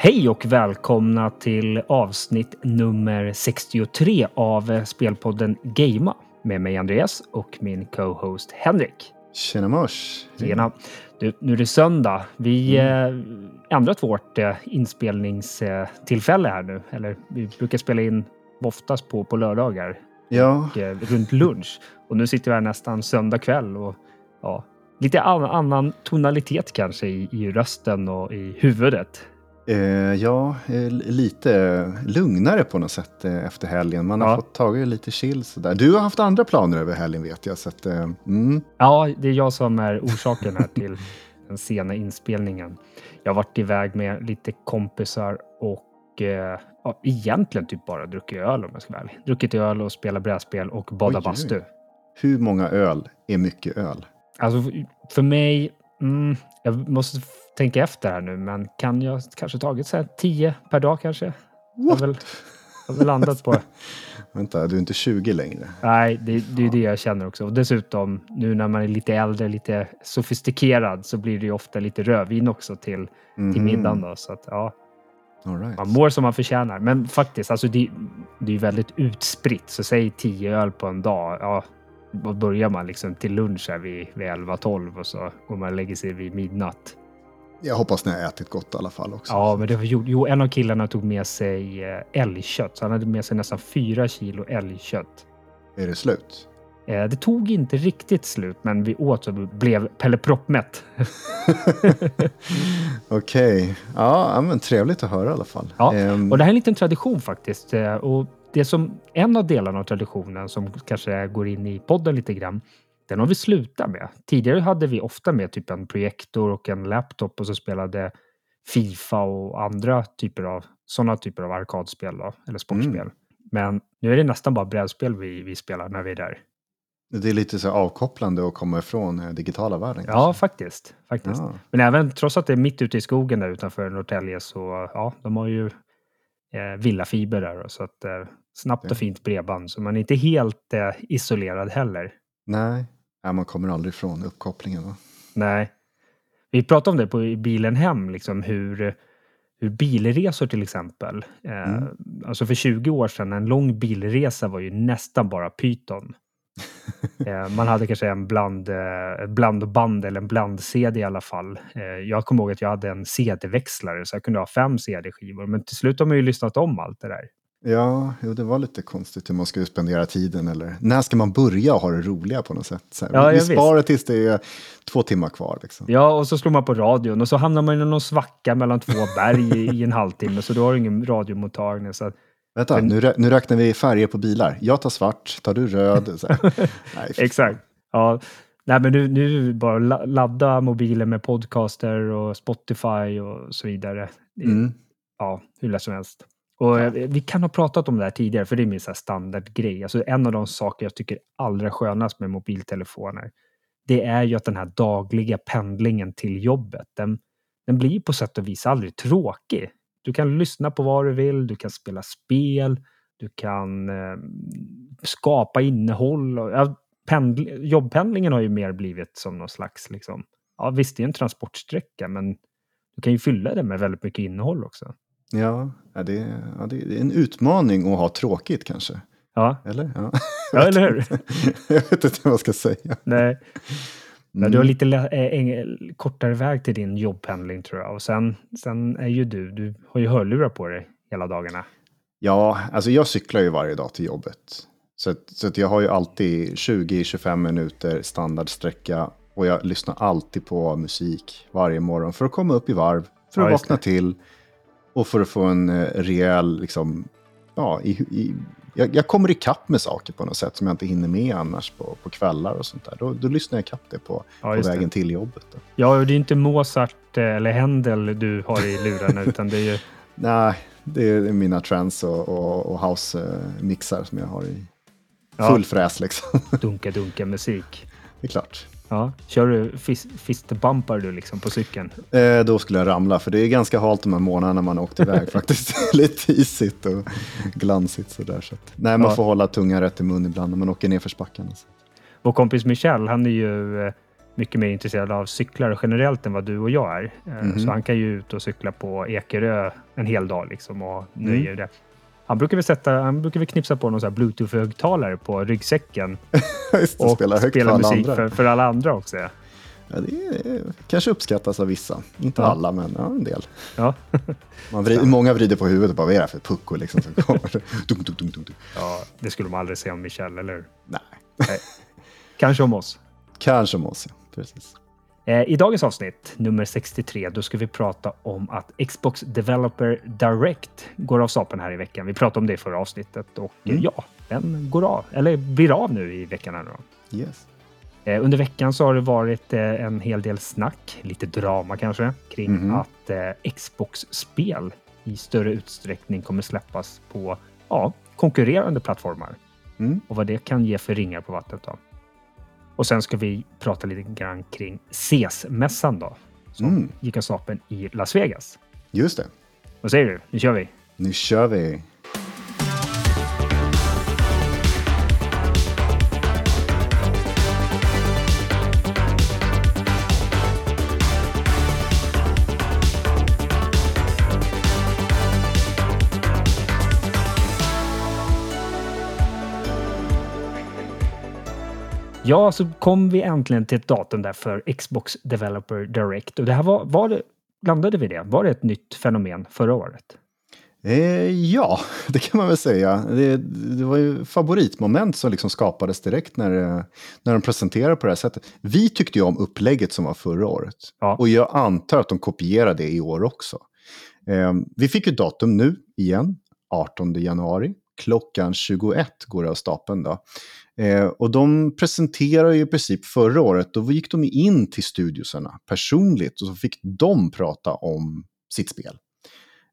Hej och välkomna till avsnitt nummer 63 av spelpodden Gamea med mig Andreas och min co-host Henrik. Tjena mors! Tjena! Du, nu är det söndag. Vi mm. eh, ändrat vårt eh, inspelningstillfälle här nu. Eller vi brukar spela in oftast på, på lördagar. Ja. Och, eh, runt lunch. Och nu sitter vi här nästan söndag kväll och ja, lite an annan tonalitet kanske i, i rösten och i huvudet. Eh, ja, eh, lite lugnare på något sätt eh, efter helgen. Man har ja. fått tagit lite chill sådär. Du har haft andra planer över helgen vet jag. Så att, mm. Ja, det är jag som är orsaken här till den sena inspelningen. Jag har varit iväg med lite kompisar och eh, ja, egentligen typ bara druckit öl om jag ska vara ärlig. Druckit öl och spelat brädspel och badat bastu. Hur många öl är mycket öl? Alltså för mig, mm, jag måste tänka efter här nu, men kan jag kanske tagit så här 10 per dag kanske? What? Jag har väl, landat på... Vänta, du är inte 20 längre? Nej, det, det är ja. det jag känner också. Och dessutom, nu när man är lite äldre, lite sofistikerad, så blir det ju ofta lite rödvin också till, mm. till middagen. Då, så att, ja. Right. Man mår som man förtjänar. Men faktiskt, alltså det, det är väldigt utspritt. Så säg 10 öl på en dag. Ja, då börjar man liksom till lunch här vid, vid 11-12 och så går man och lägger sig vid midnatt. Jag hoppas ni har ätit gott i alla fall också. Ja, men det var, jo, en av killarna tog med sig eh, älgkött. Så han hade med sig nästan fyra kilo älgkött. Är det slut? Eh, det tog inte riktigt slut, men vi åt så blev Pelle proppmätt. Okej. Okay. Ja, men trevligt att höra i alla fall. Ja, um... och det här är en liten tradition faktiskt. Eh, och det som en av delarna av traditionen som kanske går in i podden lite grann den har vi slutat med. Tidigare hade vi ofta med typ en projektor och en laptop och så spelade Fifa och andra typer av sådana typer av arkadspel då, eller sportspel. Mm. Men nu är det nästan bara brädspel vi, vi spelar när vi är där. Det är lite så avkopplande att komma ifrån den digitala världen. Ja, kanske. faktiskt. faktiskt. Ja. Men även trots att det är mitt ute i skogen där utanför Norrtälje så ja, de har ju eh, villafiber där. Så att, eh, snabbt och fint bredband. Så man är inte helt eh, isolerad heller. Nej, Ja, man kommer aldrig ifrån uppkopplingen. Va? Nej. Vi pratade om det på bilen hem, liksom hur, hur bilresor till exempel. Eh, mm. alltså för 20 år sedan, en lång bilresa var ju nästan bara Python. eh, man hade kanske en bland, eh, blandband eller en bland-CD i alla fall. Eh, jag kommer ihåg att jag hade en CD-växlare så jag kunde ha fem CD-skivor. Men till slut har man ju lyssnat om allt det där. Ja, jo, det var lite konstigt hur man skulle spendera tiden. Eller när ska man börja ha det roliga på något sätt? Ja, vi sparar tills det är två timmar kvar. Liksom. Ja, och så slår man på radion och så hamnar man i någon svacka mellan två berg i, i, en halvtimme. Så då har du ingen radiomottagning. Så Vänta, men... nu, nu räknar vi färger på bilar. Jag tar svart, tar du röd? Nej, Exakt. Ja. Nej, men nu, nu bara ladda mobilen med podcaster och Spotify och så vidare. Mm. Ja, hur lätt som helst. Och ja. Vi kan ha pratat om det här tidigare, för det är min så standardgrej. Alltså en av de saker jag tycker allra skönast med mobiltelefoner, det är ju att den här dagliga pendlingen till jobbet, den, den blir på sätt och vis aldrig tråkig. Du kan lyssna på vad du vill, du kan spela spel, du kan eh, skapa innehåll. Och, ja, pendl, jobbpendlingen har ju mer blivit som någon slags, liksom, ja visst det är en transportsträcka, men du kan ju fylla det med väldigt mycket innehåll också. Ja, det, ja, det är en utmaning att ha tråkigt kanske. Ja. Eller? Ja, ja eller hur? jag vet inte vad jag ska säga. Nej. Mm. Du har lite äh, kortare väg till din jobbpendling tror jag. Och sen, sen är ju du, du har ju hörlurar på dig hela dagarna. Ja, alltså jag cyklar ju varje dag till jobbet. Så, så att jag har ju alltid 20-25 minuter standardsträcka och jag lyssnar alltid på musik varje morgon för att komma upp i varv, för att ja, vakna till och för att få en eh, rejäl, liksom, ja, i, i, jag, jag kommer ikapp med saker på något sätt som jag inte hinner med annars på, på kvällar och sånt där. Då, då lyssnar jag ikapp det på, ja, på vägen det. till jobbet. Då. Ja, och det är inte Mozart eh, eller Händel du har i lurarna, utan det är ju... Nej, det är mina trance och, och, och house-mixar som jag har i full ja. fräs liksom. Dunka-dunka musik. Det är klart. Ja. Kör du fist, fistbumpar du liksom på cykeln? Eh, då skulle jag ramla, för det är ganska halt de här månaderna man åkt iväg faktiskt. Lite isigt och glansigt sådär. Så att, nej, man ja. får hålla tungan rätt i mun ibland när man åker ner för spacken. Alltså. Vår kompis Michel, han är ju eh, mycket mer intresserad av cyklar generellt än vad du och jag är. Mhm. Så han kan ju ut och cykla på Ekerö en hel dag liksom och Mm. nöjer det. Han brukar väl, sätta, han brukar väl knipsa på någon bluetooth-högtalare på ryggsäcken Just det, och spela högt spela för alla musik andra. för, för alla andra också. Ja. Det är, kanske uppskattas av vissa. Inte Ja. alla, men ja, en del. Ja. Man vrider, många vrider på huvudet och bara, vad är det för pucko liksom? Som kommer. dunk, dunk, dunk, dunk. ja, det skulle man aldrig säga om Michel, eller hur? Nej, Kanske om oss. kanske om oss, ja. Precis. Eh, I dagens avsnitt, nummer 63, då ska vi prata om att Xbox Developer Direct går av stapeln här i veckan. Vi pratade om det i förra avsnittet och eh, Mm. ja, den går av, eller blir av nu i veckan. Här nu. Yes. Eh, Under veckan så har det varit en hel del snack, lite drama kanske, kring Mhm. att Xbox-spel i större utsträckning kommer släppas på ja, konkurrerande plattformar Mm. och vad det kan ge för ringar på vattnet. Då. Och sen ska vi prata lite grann kring CES-mässan då, som Mm. gick av stapeln i Las Vegas. Just det. Vad säger du? Nu kör vi! Nu kör vi. Ja, så kom vi äntligen till ett datum där för Xbox Developer Direct. Och det här var, var det, landade vi det? Var det ett nytt fenomen förra året? Eh, ja, det kan man väl säga. Det, det var ju favoritmoment som liksom skapades direkt när, eh, när de presenterade på det här sättet. Vi tyckte ju om upplägget som var förra året. Ja. Och jag antar att de kopierar det i år också. Eh, vi fick ju datum nu igen, 18 januari. Klockan 21 går det av stapeln då. Eh, och de presenterar ju i princip förra året, då gick de in till studiosarna personligt och så fick de prata om sitt spel.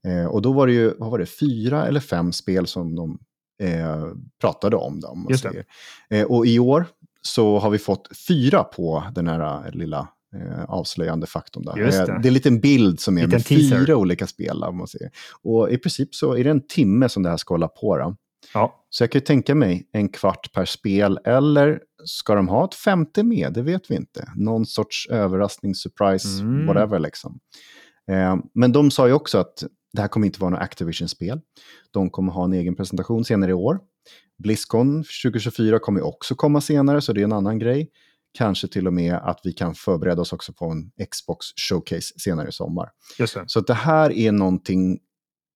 Eh, och då var det ju, vad var det, fyra eller fem spel som de eh, pratade om. Säger. Eh, och i år så har vi fått fyra på den här eh, lilla eh, avslöjande faktorn. Där. Just Eh, det. det är en liten bild som är Liten med teaser. fyra olika spel. Om man säger. Och i princip så är det en timme som det här ska hålla på. Då. Ja, Så jag kan ju tänka mig en kvart per spel, eller ska de ha ett femte med? Det vet vi inte. Någon sorts överraskning, surprise, Mm. whatever liksom. Eh, men de sa ju också att det här kommer inte vara något Activision-spel. De kommer ha en egen presentation senare i år. Blizzcon 2024 kommer också komma senare, så det är en annan grej. Kanske till och med att vi kan förbereda oss också på en Xbox Showcase senare i sommar. just det. Så det här är någonting,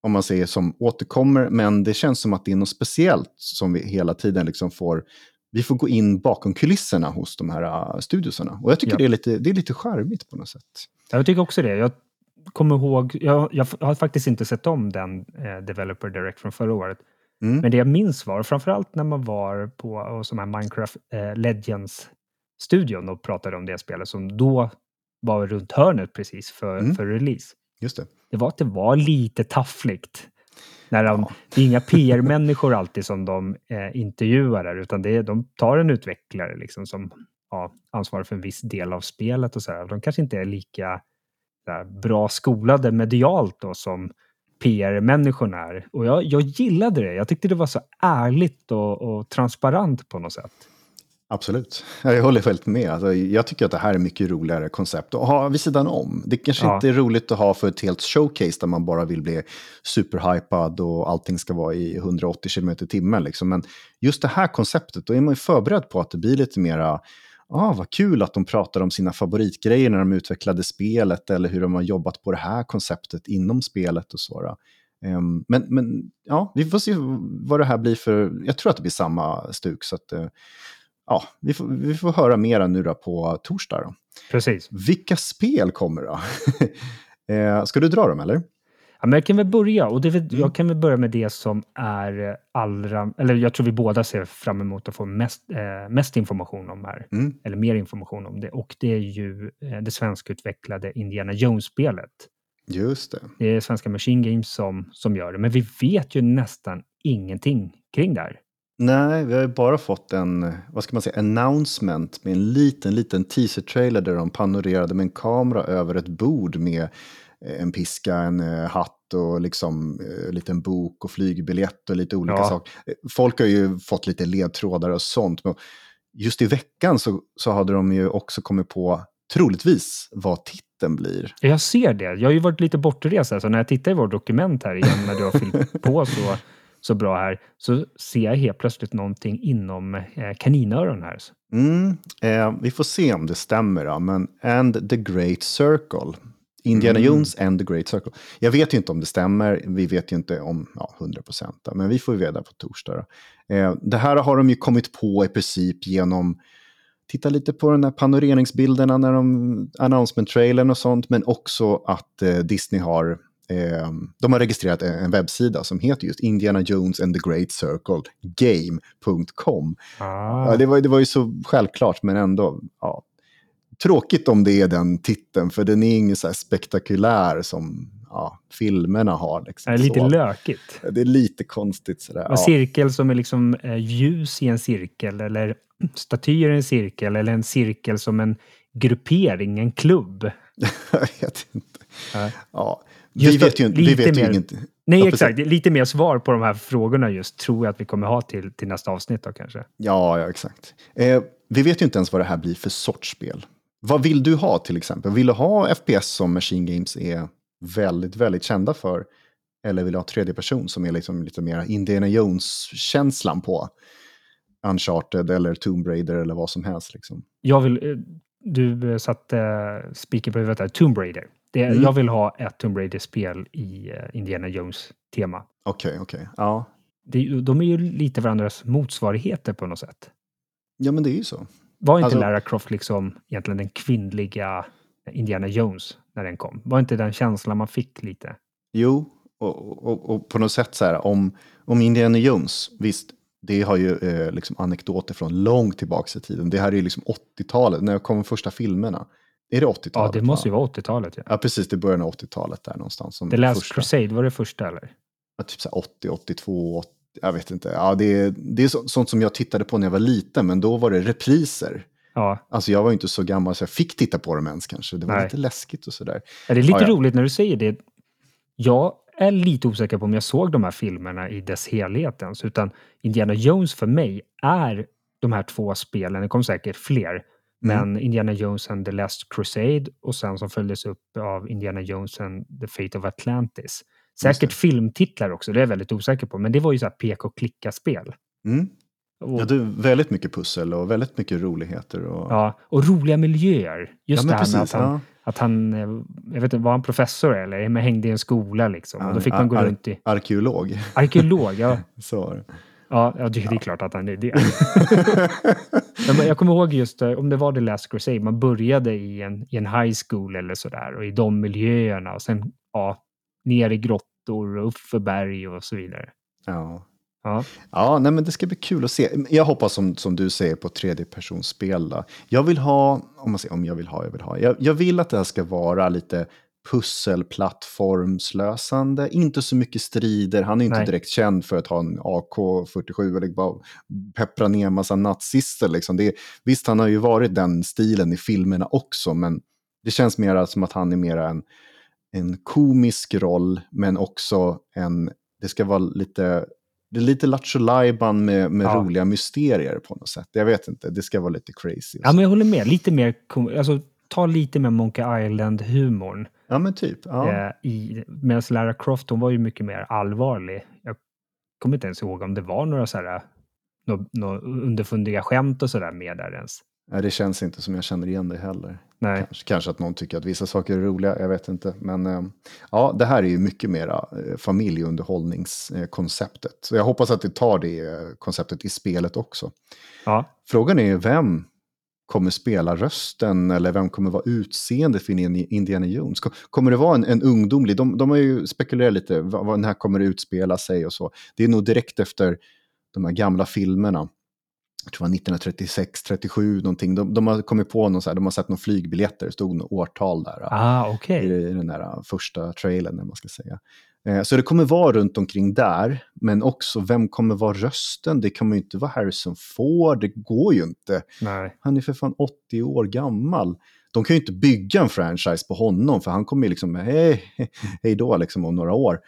om man säger som återkommer, men det känns som att det är något speciellt som vi hela tiden liksom får, vi får gå in bakom kulisserna hos de här uh, studiosarna. Och jag tycker Ja. det, är lite, det är lite charmigt på något sätt. Jag tycker också det. Jag kommer ihåg, jag, jag har faktiskt inte sett om den eh, Developer Direct från förra året. Mm. Men det jag minns var, framförallt när man var på och som här Minecraft eh, Legends-studion och pratade om det spelet som då var runt hörnet precis för, Mm. för release. Just det. Det var att det var lite taffligt. När de, Det är inga PR-människor alltid som de eh, intervjuar där, utan det är, de tar en utvecklare liksom, som ja, ansvarar för en viss del av spelet och så här. De kanske inte är lika här, bra skolade medialt då som PR-människorna är. Och jag, jag gillade det. Jag tyckte det var så ärligt och, och transparent på något sätt. Absolut, Ja, jag håller helt med. Alltså, jag tycker att det här är mycket roligare koncept att ha vid sidan om. Det kanske Ja. inte är roligt att ha för ett helt showcase där man bara vill bli superhypad och allting ska vara i 180 km i timmen. Liksom. Men just det här konceptet, då är man ju förberedd på att det blir lite mera Ah, vad kul att de pratar om sina favoritgrejer när de utvecklade spelet eller hur de har jobbat på det här konceptet inom spelet och så. Ehm, men, men ja, vi får se vad det här blir för... Jag tror att det blir samma stuk. Så att, eh, ja, vi får, vi får höra mera nu då på torsdag. Då. Precis. Vilka spel kommer då? eh, ska du dra dem eller? Ja, men jag kan väl börja. Och det Mm. Jag kan väl börja med det som är allra... Eller jag tror vi båda ser fram emot att få mest, eh, mest information om här. Mm. Eller mer information om det. Och det är ju eh, det svenskutvecklade Indiana Jones-spelet. Just det. Det är svenska Machine Games som, som gör det. Men vi vet ju nästan ingenting kring det här. Nej, vi har ju bara fått en, vad ska man säga, announcement med en liten, liten teaser-trailer där de panorerade med en kamera över ett bord med eh, en piska, en eh, hatt och liksom eh, en liten bok och flygbiljett och lite olika Ja. saker. Eh, Folk har ju fått lite ledtrådar och sånt. Men just i veckan så, så hade de ju också kommit på, troligtvis, vad titeln blir. Jag ser det. Jag har ju varit lite bortrest så när jag tittar i vårt dokument här igen, när du har fyllt på så, så bra här, så ser jag helt plötsligt någonting inom eh, kaninöron här. Mm, eh, vi får se om det stämmer, då, men And the Great Circle. Indiana mm. Jones and the Great Circle. Jag vet ju inte om det stämmer, vi vet ju inte om ja, 100 procent, men vi får ju veta på torsdag. Eh, det här har de ju kommit på i princip genom titta lite på de här panoreringsbilderna när de announcement-trailern och sånt, men också att eh, Disney har eh, de har registrerat en webbsida som heter just Indiana Jones and the Great Circle Game.com. Ah. Ja, det, var, det var ju så självklart, men ändå. Ja. Tråkigt om det är den titeln, för den är ingen så spektakulär som ja, filmerna har. Liksom, det är lite så. lökigt. Det är lite konstigt. Sådär. En ja. cirkel som är liksom eh, ljus i en cirkel, eller statyer i en cirkel, eller en cirkel som en gruppering, en klubb. Jag vet inte. Ja. ja. Vi vet ju, vi vet mer, inget. Nej, exakt. Lite mer svar på de här frågorna just tror jag att vi kommer ha till, till nästa avsnitt då kanske. Ja, ja exakt. Eh, vi vet ju inte ens vad det här blir för sorts spel. Vad vill du ha till exempel? Vill du ha FPS som Machine Games är väldigt, väldigt kända för? Eller vill du ha tredje person som är liksom lite mer Indiana Jones-känslan på? Uncharted eller Tomb Raider eller vad som helst. Liksom. Jag vill, eh, du satte speaker på huvudet där, Tomb Raider. Det, mm. Jag vill ha ett Tomb Raider-spel i uh, Indiana Jones-tema. Okej, okay, okej. Okay. Ja. Det, de är ju lite varandras motsvarigheter på något sätt. Ja, men det är ju så. Var inte alltså... Lara Croft liksom egentligen den kvinnliga Indiana Jones när den kom? Var inte den känslan man fick lite? Jo, och, och, och på något sätt så här om, om Indiana Jones, visst, det har ju eh, liksom anekdoter från långt tillbaka i tiden. Det här är ju liksom 80-talet, när kom de första filmerna. Är det 80-talet? Ja, det måste ju vara 80-talet. Ja. ja, precis. Det början av 80-talet där någonstans. Som The Last första. Crusade, var det första eller? Ja, typ så 80, 82, 80, jag vet inte. Ja, det, det är sånt som jag tittade på när jag var liten, men då var det repriser. Ja. Alltså jag var inte så gammal så jag fick titta på dem ens kanske. Det var Nej. lite läskigt och sådär. Ja, det är lite ja, roligt när du säger det. Jag är lite osäker på om jag såg de här filmerna i dess helhet ens. Utan Indiana Jones för mig är de här två spelen, det kommer säkert fler, mm. men Indiana Jones and the Last Crusade och sen som följdes upp av Indiana Jones and the Fate of Atlantis. Säkert filmtitlar också, det är jag väldigt osäker på, men det var ju så här peka och klicka-spel. Mm. Ja, är väldigt mycket pussel och väldigt mycket roligheter. Och... Ja, och roliga miljöer. Just ja, det här precis, med att han, ja. att han, eh, jag vet inte, var han professor eller? Men hängde i en skola liksom. och då fick man gå runt i... Arkeolog. Arkeolog, ja. Så. Ja, ja det, det är klart att han är det. Men jag kommer ihåg just, eh, om det var The Last Crusade, man började i en, i en high school eller sådär och i de miljöerna och sen ja, ner i grottor och upp för berg och så vidare. Ja. Ja, ja nej, men det ska bli kul att se. Jag hoppas som, som du säger på tredjepersonsspel. Jag vill ha, om, man säger, om jag vill ha, jag vill ha. Jag, jag vill att det här ska vara lite pusselplattformslösande, inte så mycket strider. Han är inte Nej. direkt känd för att ha en AK47 eller bara peppra ner en massa nazister. Liksom. Det, visst, han har ju varit den stilen i filmerna också, men det känns mer som att han är mer en, en komisk roll, men också en, det ska vara lite det är lite Lattjo med, med ja. roliga mysterier på något sätt. Jag vet inte, det ska vara lite crazy. Ja, men jag håller med. Lite mer, alltså ta lite mer Monkey Island-humorn. Ja, men typ. Ja. Eh, Medan Lara Croft, hon var ju mycket mer allvarlig. Jag kommer inte ens ihåg om det var några så här, några, några underfundiga skämt och sådär med där ens. Nej, det känns inte som jag känner igen det heller. Nej. Kanske, kanske, att någon tycker att vissa saker är roliga, jag vet inte. Men eh, ja, det här är ju mycket mera eh, familjeunderhållningskonceptet. Så jag hoppas att det tar det eh, konceptet i spelet också. Ja. Frågan är vem kommer spela rösten eller vem kommer vara utseendet för Indiana Jones? Kommer det vara en, en ungdomlig, de, de har ju spekulerat lite, vad, vad den här kommer utspela sig och så. Det är nog direkt efter de här gamla filmerna jag tror det var 1936, 37 någonting. De, de har kommit på någon så här, de har sett några flygbiljetter, det stod något årtal där. Ah, okay. i, I den där äh, första trailern, man ska säga. Eh, så det kommer vara runt omkring där, men också vem kommer vara rösten? Det kommer ju inte vara Harrison Ford, det går ju inte. Nej. Han är för fan 80 år gammal. De kan ju inte bygga en franchise på honom, för han kommer ju liksom, hej, hej då, liksom om några år.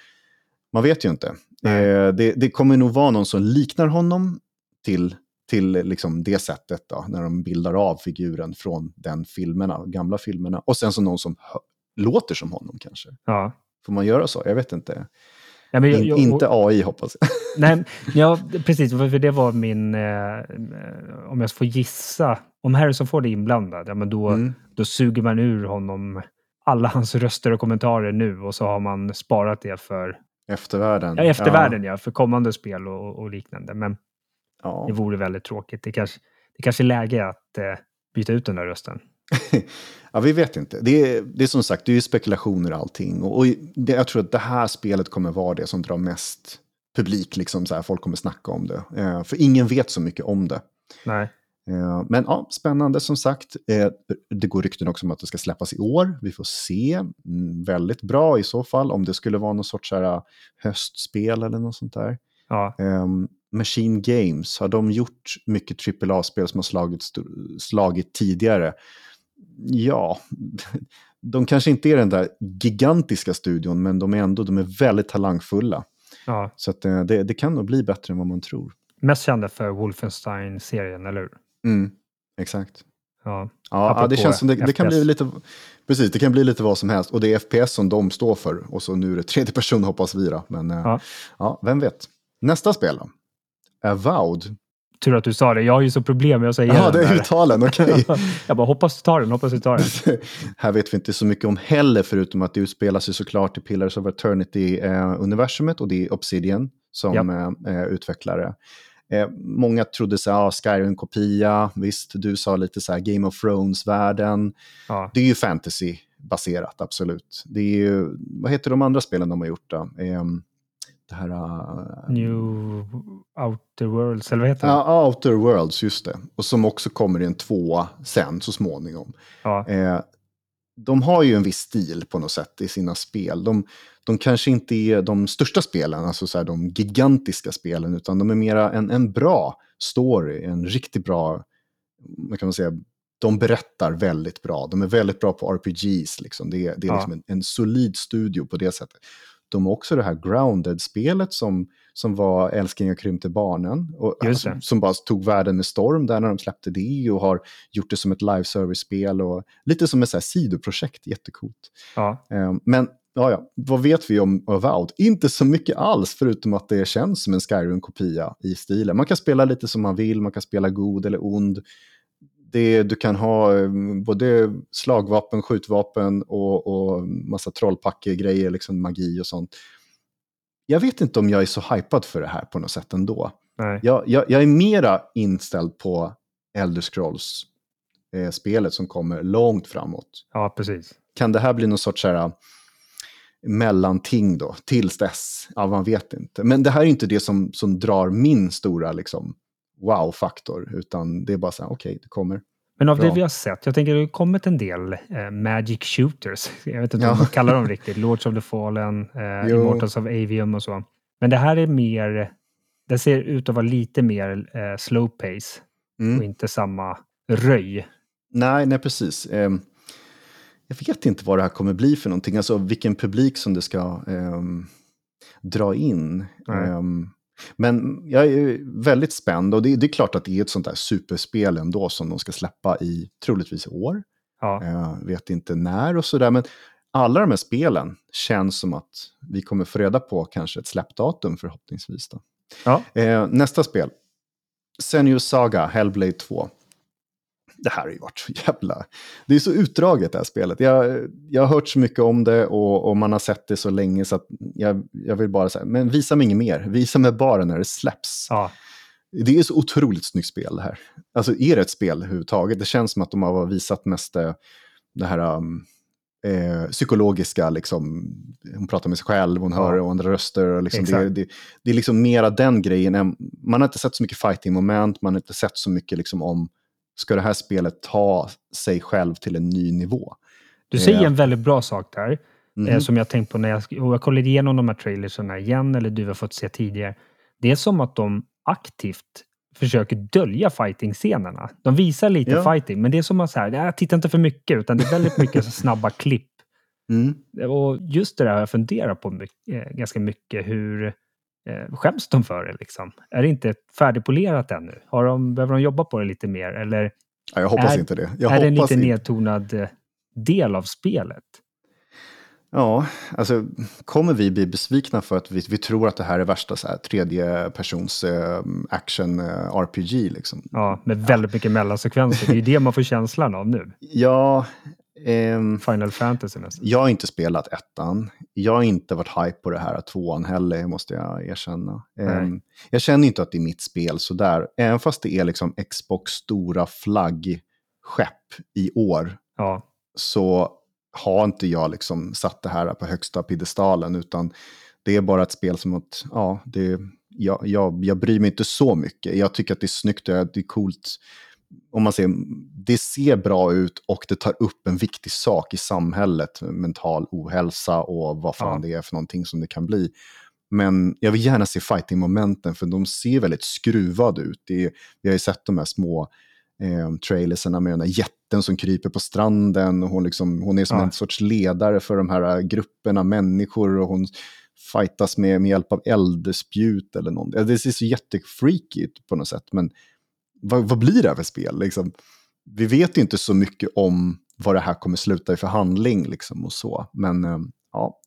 Man vet ju inte. Eh, det, det kommer nog vara någon som liknar honom till till liksom det sättet då, när de bildar av figuren från den filmerna, gamla filmerna. Och sen så någon som låter som honom kanske. Ja. Får man göra så? Jag vet inte. Ja, men jag, In, jag, inte AI hoppas jag. Nej, ja, precis. För det var min... Eh, om jag får gissa. Om Harrison Ford är inblandad, ja, men då, Mm. då suger man ur honom alla hans röster och kommentarer nu och så har man sparat det för Eftervärlden. ja, eftervärlden, ja. för kommande spel och, och liknande. Men Ja. det vore väldigt tråkigt. Det kanske, det kanske är läge att eh, byta ut den där rösten. ja, vi vet inte. Det är, det är som sagt, det är ju spekulationer och allting. Och, och det, jag tror att det här spelet kommer vara det som drar mest publik. Liksom så här, folk kommer snacka om det. Eh, för ingen vet så mycket om det. Nej. Eh, men ja, spännande som sagt. Eh, det går rykten också om att det ska släppas i år. Vi får se. Mm, väldigt bra i så fall, om det skulle vara någon sorts så här, höstspel eller något sånt där. Ja, Um, Machine Games, har de gjort mycket AAA-spel som har slagit, slagit tidigare? Ja, de kanske inte är den där gigantiska studion, men de är ändå de är väldigt talangfulla. ja. Så att, eh, det, det kan nog bli bättre än vad man tror. Mest kända för Wolfenstein-serien, eller hur? Mm, exakt. Ja. Ja, det känns som det, det kan bli lite... Precis, det kan bli lite vad som helst. Och det är FPS som de står för. Och så nu är det tredje person hoppas vi då. Men eh, Ja. ja, vem vet. Nästa spel då? Avowed. Tur att du sa det. Jag har ju så problem med att säga Ja, den det är uttalen, okej. Jag bara hoppas du tar den, hoppas du tar den. här vet vi inte så mycket om heller, förutom att det utspelar sig såklart i Pillars of Eternity-universumet och det är Obsidian som Ja. eh, är utvecklare. Eh, många trodde så här, ah, Skyrim-kopia, visst, du sa lite så här Game of Thrones-världen. Ja. Det är ju fantasy-baserat, absolut. Det är ju, vad heter de andra spelen de har gjort då? Ehm, det här... eh, New Outer Worlds, eller vad heter det? Ja, Outer Worlds, just det. Och som också kommer i en tvåa sen så småningom. Ja. Eh, de har ju en viss stil på något sätt i sina spel. De, de kanske inte är de största spelen, alltså så här, de gigantiska spelen, utan de är mera en, en bra story, en riktigt bra, vad kan man säga, de berättar väldigt bra. De är väldigt bra på RPGs, liksom. det är, det är Ja. liksom en, en solid studio på det sättet. De också det här Grounded-spelet som, som var Älskling och krympte barnen. Och, alltså, som bara tog världen med storm där när de släppte det och har gjort det som ett live service-spel och lite som ett så här sidoprojekt, jättecoolt. Ja. Eh, Men ja, ja, vad vet vi om Avowed? Inte så mycket alls, förutom att det känns som en Skyrim-kopia i stilen. Man kan spela lite som man vill, man kan spela god eller ond. Det, du kan ha eh, både slagvapen, skjutvapen och, och massa trollpacke-grejer, liksom magi och sånt. Jag vet inte om jag är så hypad för det här på något sätt ändå. Nej. Jag, jag, jag är mera inställd på Elder Scrolls-spelet som kommer långt framåt. ja, precis. Kan det här bli någon sorts här, äh, mellanting då, tills dess? Ja, man vet inte. Men det här är inte det som, som drar min stora liksom, wow-faktor, utan det är bara så här, okej, det kommer. Men av det Bra. vi har sett, jag tänker det har kommit en del eh, Magic Shooters. Jag vet inte Ja. vad man kallar dem riktigt. Lords of the Fallen, eh. Immortals of Avium och så. Men det här är mer, det ser ut att vara lite mer eh, slow pace och Mm. inte samma röj. Nej, nej, precis. Ehm, jag vet inte vad det här kommer bli för någonting, alltså vilken publik som det ska ehm, dra in. Nej. Men jag är väldigt spänd och det, det är klart att det är ett sånt där superspel ändå som de ska släppa i troligtvis i år. Ja, Jag vet inte när och sådär, men alla de här spelen känns som att vi kommer få reda på kanske ett släppdatum förhoppningsvis. Då. ja. Eh, nästa spel. Senua's Saga, Hellblade 2. Det här har ju varit så jävla... Det är så utdraget det här spelet. Jag, jag har hört så mycket om det och, och man har sett det så länge så att jag, jag vill bara säga, men visa mig inget mer. Visa mig bara när det släpps. ja. Det är så otroligt snyggt spel det här. Alltså är det ett spel överhuvudtaget? Det känns som att de har visat mest eh, det här um, eh, psykologiska, liksom, hon pratar med sig själv, hon hör andra röster. Och liksom det, det, det är liksom mera den grejen. Man har inte sett så mycket fighting-moment, man har inte sett så mycket liksom om, ska det här spelet ta sig själv till en ny nivå? Du säger Eh, en väldigt bra sak där. eh, som jag tänkt på när jag, och jag kollade igenom de här trailersarna igen, eller du har fått se tidigare. Det är som att de aktivt försöker dölja fighting-scenerna. De visar lite Ja. fighting, men det är som att säga, nej, titta inte för mycket, utan det är väldigt mycket så snabba klipp. Mm. Och just det där har jag funderat på mycket, eh, ganska mycket, hur Eh, skäms de för det liksom? Är det inte färdigpolerat ännu? Har de, behöver de jobba på det lite mer? Eller Ja, jag hoppas är, inte det. Jag är det en lite inte. nedtonad eh, del av spelet? Ja, alltså kommer vi bli besvikna för att vi, vi tror att det här är värsta så här, tredje persons eh, action eh, RPG liksom? Ja, med väldigt mycket mellansekvenser. Det är ju det man får känslan av nu. Ja, ehm, Final Fantasy nästan. jag har inte spelat ettan. Jag har inte varit hype på det här tvåan heller, måste jag erkänna. Ehm, jag känner inte att det är mitt spel sådär. Även fast det är liksom Xbox stora flaggskepp i år Ja, så har inte jag liksom satt det här på högsta piedestalen, utan det är bara ett spel som att, ja, det, jag, jag, jag bryr mig inte så mycket. Jag tycker att det är snyggt och det är coolt. Om man ser, det ser bra ut och det tar upp en viktig sak i samhället, mental ohälsa och vad fan Ja. det är för någonting som det kan bli. Men jag vill gärna se fighting-momenten, för de ser väldigt skruvade ut. Är, vi har ju sett de här små eh, trailersarna med den här jätten som kryper på stranden. Och hon, liksom, hon är som Ja. en sorts ledare för de här eh, grupperna människor. Och hon fightas med, med hjälp av eldspjut eller någonting. Det ser så jättefreaky ut på något sätt. Men vad, vad blir det här för spel? Liksom, vi vet inte så mycket om vad det här kommer sluta i för handling. Liksom, och så. Men eh, ja,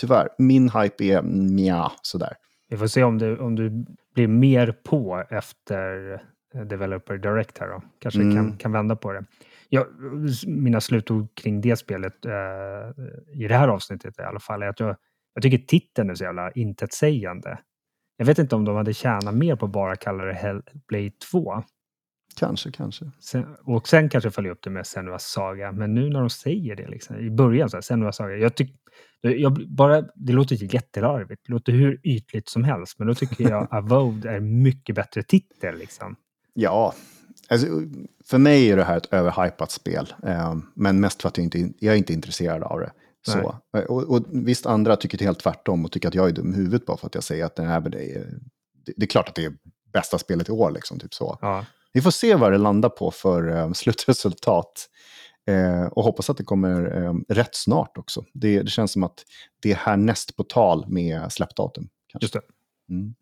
tyvärr, min hype är mja, sådär. vi får se om du, om du blir mer på efter eh, Developer Direct här då. Kanske Mm. kan, kan vända på det. Jag, mina slutord kring det spelet eh, i det här avsnittet i alla fall är att jag, jag tycker titeln är så jävla intetsägande. Jag vet inte om de hade tjänat mer på att bara kalla det Hellblade 2. Kanske, kanske. Sen, och sen kanske följa upp det med Senuas Saga. Men nu när de säger det liksom, i början, så här, Senuas Saga. Jag tycker, jag, bara, det låter jättelarvigt. Det låter hur ytligt som helst. Men då tycker jag Avowed är mycket bättre titel. Liksom. Ja, alltså, för mig är det här ett överhypat spel. Eh, men mest för att jag inte jag är inte intresserad av det. Så. Eh, Och, och visst, andra tycker helt tvärtom och tycker att jag är dum i huvudet bara för att jag säger att det, här, det, är, det, det är klart att det är bästa spelet i år. Liksom, typ så. Ja, Vi får se vad det landar på för eh, slutresultat. Eh, och hoppas att det kommer eh, rätt snart också. Det, det känns som att det är härnäst på tal med släppdatum. Kanske. just det. Mm.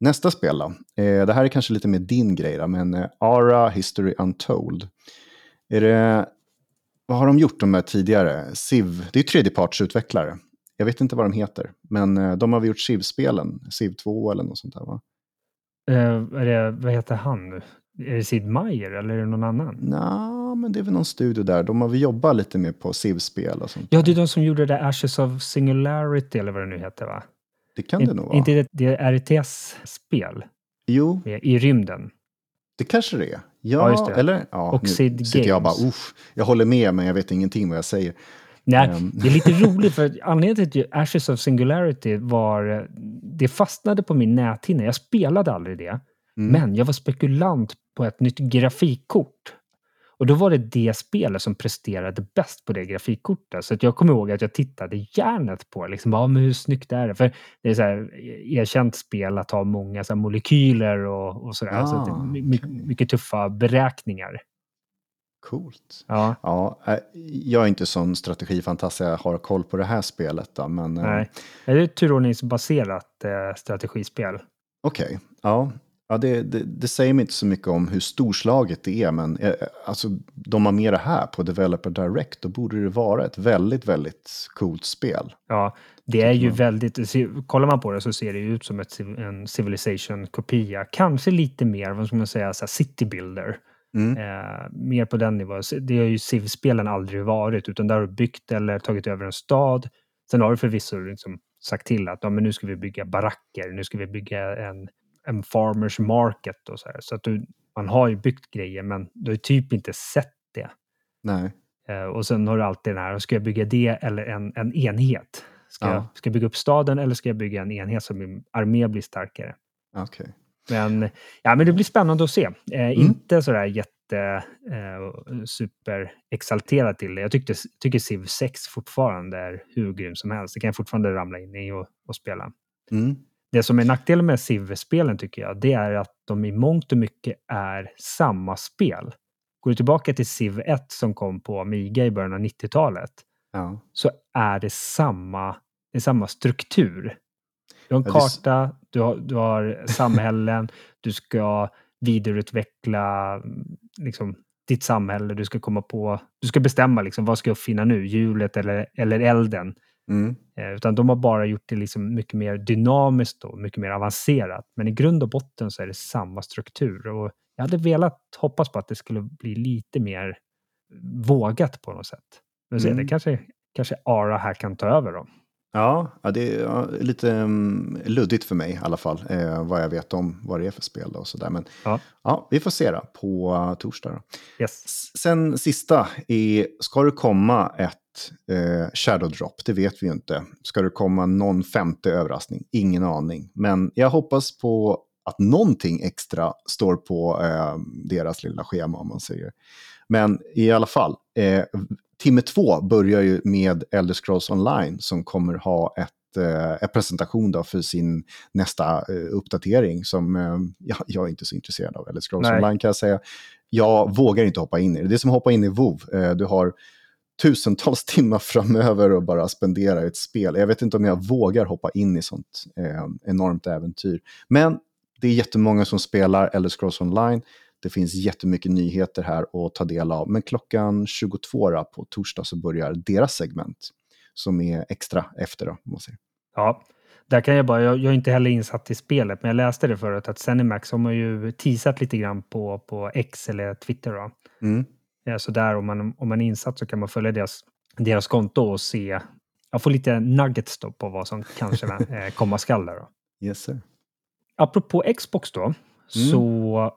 Nästa spel då. Eh, det här är kanske lite mer din grej då, men eh, Ara History Untold. Är det, vad har de gjort de här tidigare? Civ, det är tredjepartsutvecklare. Jag vet inte vad de heter, men eh, de har väl gjort Civ-spelen, Civ 2 eller något sånt där va? Eh, är det, vad heter han nu? Är det Sid Meier eller är det någon annan? Nå, men det är väl någon studio där. De har väl jobbat lite mer på Civ-spel och sånt. Ja, där. det är de som gjorde det Ashes of Singularity eller vad det nu heter va? Det kan det nog vara. Inte det, det är RTS-spel Jo, i rymden. det kanske det är. Ja, Ja, just det. eller? Ja, Och Sid sitter jag Games. bara, uff, jag håller med men jag vet ingenting vad jag säger. Nej, Ehm. det är lite roligt för anledningen till att Ashes of Singularity var... Det fastnade på min näthinna. Jag spelade aldrig det. Mm. Men jag var spekulant på ett nytt grafikkort. Och då var det det spelet som presterade bäst på det grafikkortet. Så att jag kommer ihåg att jag tittade järnet på det. Liksom, ja, men hur snyggt är det? För det är så här, erkänt spel att ha många så här, molekyler och, och sådär. så att det Ah, är my- my- okej. mycket tuffa beräkningar. Coolt. Ja, Ja, eh, jag är inte sån strategifantast jag har koll på det här spelet. Då, men eh, nej. Det är ett turordningsbaserat eh, strategispel. okej. Ja, ja det, det, det säger mig inte så mycket om hur storslaget det är. Men eh, alltså, de har med det här på Developer Direct. Då borde det vara ett väldigt, väldigt coolt spel. Ja, det är ju man. väldigt... Kollar man på det så ser det ut som ett, en Civilization-kopia. Kanske lite mer, vad ska man säga, så city builder. Mm. Eh, mer på den nivån. Det har ju Civ-spelen aldrig varit, utan där har du byggt eller tagit över en stad. Sen har du förvisso liksom sagt till att ja, men nu ska vi bygga baracker, nu ska vi bygga en, en farmers market och så här. Så att du, man har ju byggt grejer, men du har typ inte sett det. Nej. Eh, och sen har du alltid den här, ska jag bygga det eller en, en enhet? Ska, Ja. jag, ska jag bygga upp staden eller ska jag bygga en enhet som min armé blir starkare? Okej. Men, ja, men det blir spännande att se. Eh, Mm. Inte sådär jätte eh, super exalterad till det. Jag tyckte, tycker Civ 6 fortfarande är hur grym som helst. Det kan jag fortfarande ramla in i och, och spela. Mm. Det som är nackdelen med Civ-spelen tycker jag, det är att de i mångt och mycket är samma spel. Går du tillbaka till Civ 1 som kom på Amiga i början av 90-talet Ja. så är det samma, det är samma struktur. Du har en karta, du har, du har samhällen, du ska vidareutveckla liksom, ditt samhälle, du ska komma på, du ska bestämma liksom, vad ska jag uppfinna nu, hjulet eller, eller elden. Mm. Eh, utan de har bara gjort det liksom mycket mer dynamiskt och mycket mer avancerat. Men i grund och botten så är det samma struktur. Och jag hade velat hoppas på att det skulle bli lite mer vågat på något sätt. Men mm. det kanske, kanske Ara här kan ta över då. Ja, det är lite um, luddigt för mig i alla fall, eh, vad jag vet om vad det är för spel och sådär. Men ja. ja. vi får se då, på uh, torsdag. Yes. Sen sista, är, ska det komma ett eh, Shadow Drop? Det vet vi ju inte. Ska det komma någon femte överraskning? Ingen aning. Men jag hoppas på att någonting extra står på eh, deras lilla schema om man säger. Men i alla fall, eh, timme två börjar ju med Elder Scrolls Online som kommer ha ett eh, en presentation då för sin nästa eh, uppdatering som eh, ja, jag är inte så intresserad av. Elder Scrolls Nej. Online kan jag säga. Jag vågar inte hoppa in i det. Det är som att hoppa in i WoW. Du har tusentals timmar framöver och bara spendera ett spel. Jag vet inte om jag vågar hoppa in i sånt enormt äventyr. Men det är jättemånga som spelar Elder Scrolls Online. Det finns jättemycket nyheter här att ta del av. Men klockan 22 på torsdag så börjar deras segment som är extra efter. Då, man säger. Ja, där kan jag bara, jag, jag, är inte heller insatt i spelet, men jag läste det förut att Zenimax har man ju teasat lite grann på, på X eller Twitter. Då. Mm. Ja, så där om man, om man är insatt så kan man följa deras, deras konto och se, jag får lite nuggets då på vad som kanske eh, komma skall där. Då. Yes sir. Apropå Xbox då, mm. så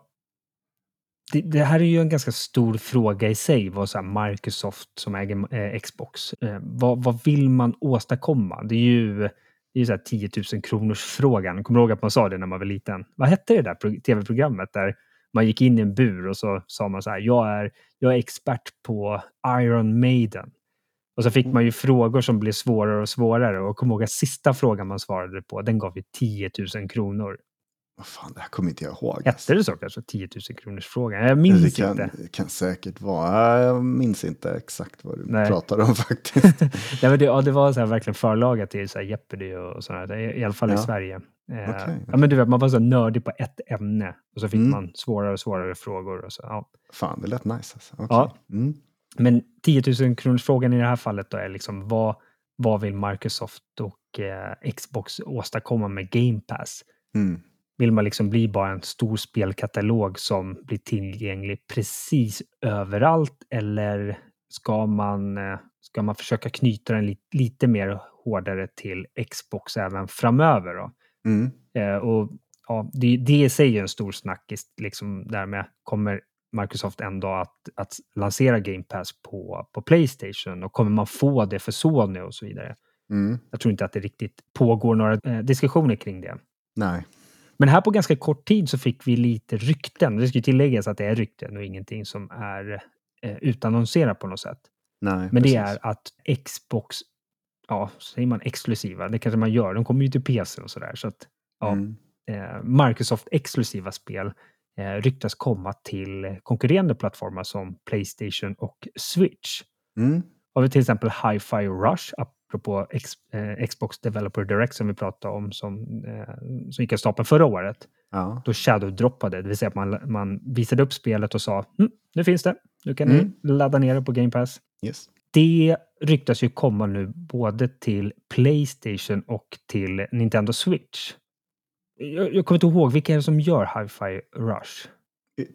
det, det, här är ju en ganska stor fråga i sig, vad så Microsoft som äger eh, Xbox, eh, vad, vad, vill man åstadkomma? Det är ju, det är ju så 10 000 kronors frågan. Kommer du ihåg att man sa det när man var liten? Vad hette det där tv-programmet där man gick in i en bur och så sa man så här, jag är, jag är expert på Iron Maiden. Och så fick man ju frågor som blev svårare och svårare och kom ihåg att sista frågan man svarade på, den gav ju 10 000 kronor. Vad fan, det här kommer inte jag ihåg. Hette alltså. det så kanske? 10 000 kronors frågan? Jag minns det kan, inte. Det kan säkert vara. Jag minns inte exakt vad du Nej. pratar om faktiskt. Nej, men det, ja, det var så här, verkligen förlaga till så här Jeopardy och sådana I alla fall ja. i Sverige. Eh, okay. ja, men du vet, man var så nördig på ett ämne och så fick mm. man svårare och svårare frågor. Och så, ja. Fan, det lät nice. Alltså. Okay. Ja. Mm. Men 10 000 kronors frågan i det här fallet då är liksom vad, vad vill Microsoft och eh, Xbox åstadkomma med Game Pass? Mm. Vill man liksom bli bara en stor spelkatalog som blir tillgänglig precis överallt eller ska man, eh, ska man försöka knyta den lite, lite mer hårdare till Xbox även framöver? Då? Mm. Eh, och ja, det, det i sig är en stor snackis, liksom därmed kommer Microsoft ändå att, att lansera Game Pass på, på Playstation och kommer man få det för Sony och så vidare? Mm. Jag tror inte att det riktigt pågår några eh, diskussioner kring det. Nej. Men här på ganska kort tid så fick vi lite rykten. Det ska tilläggas att det är rykten och ingenting som är eh, utannonserat på något sätt. Nej, Men precis. det är att Xbox, ja, säger man exklusiva? Det kanske man gör. De kommer ju till PC och sådär. Så att, ja, mm. eh, Microsoft exklusiva spel eh, ryktas komma till konkurrerande plattformar som Playstation och Switch. Mm. Har vi till exempel Hi-Fi Rush, apropå X, eh, Xbox Developer Direct som vi pratade om, som, eh, som gick av stapeln förra året. Ja. Då shadow-droppade, det vill säga att man, man visade upp spelet och sa hm, nu finns det, nu kan mm. ni ladda ner det på Game Pass. Yes. Det ryktas ju komma nu både till Playstation och till Nintendo Switch. Jag, jag kommer inte ihåg, vilka är det som gör Hi-Fi Rush?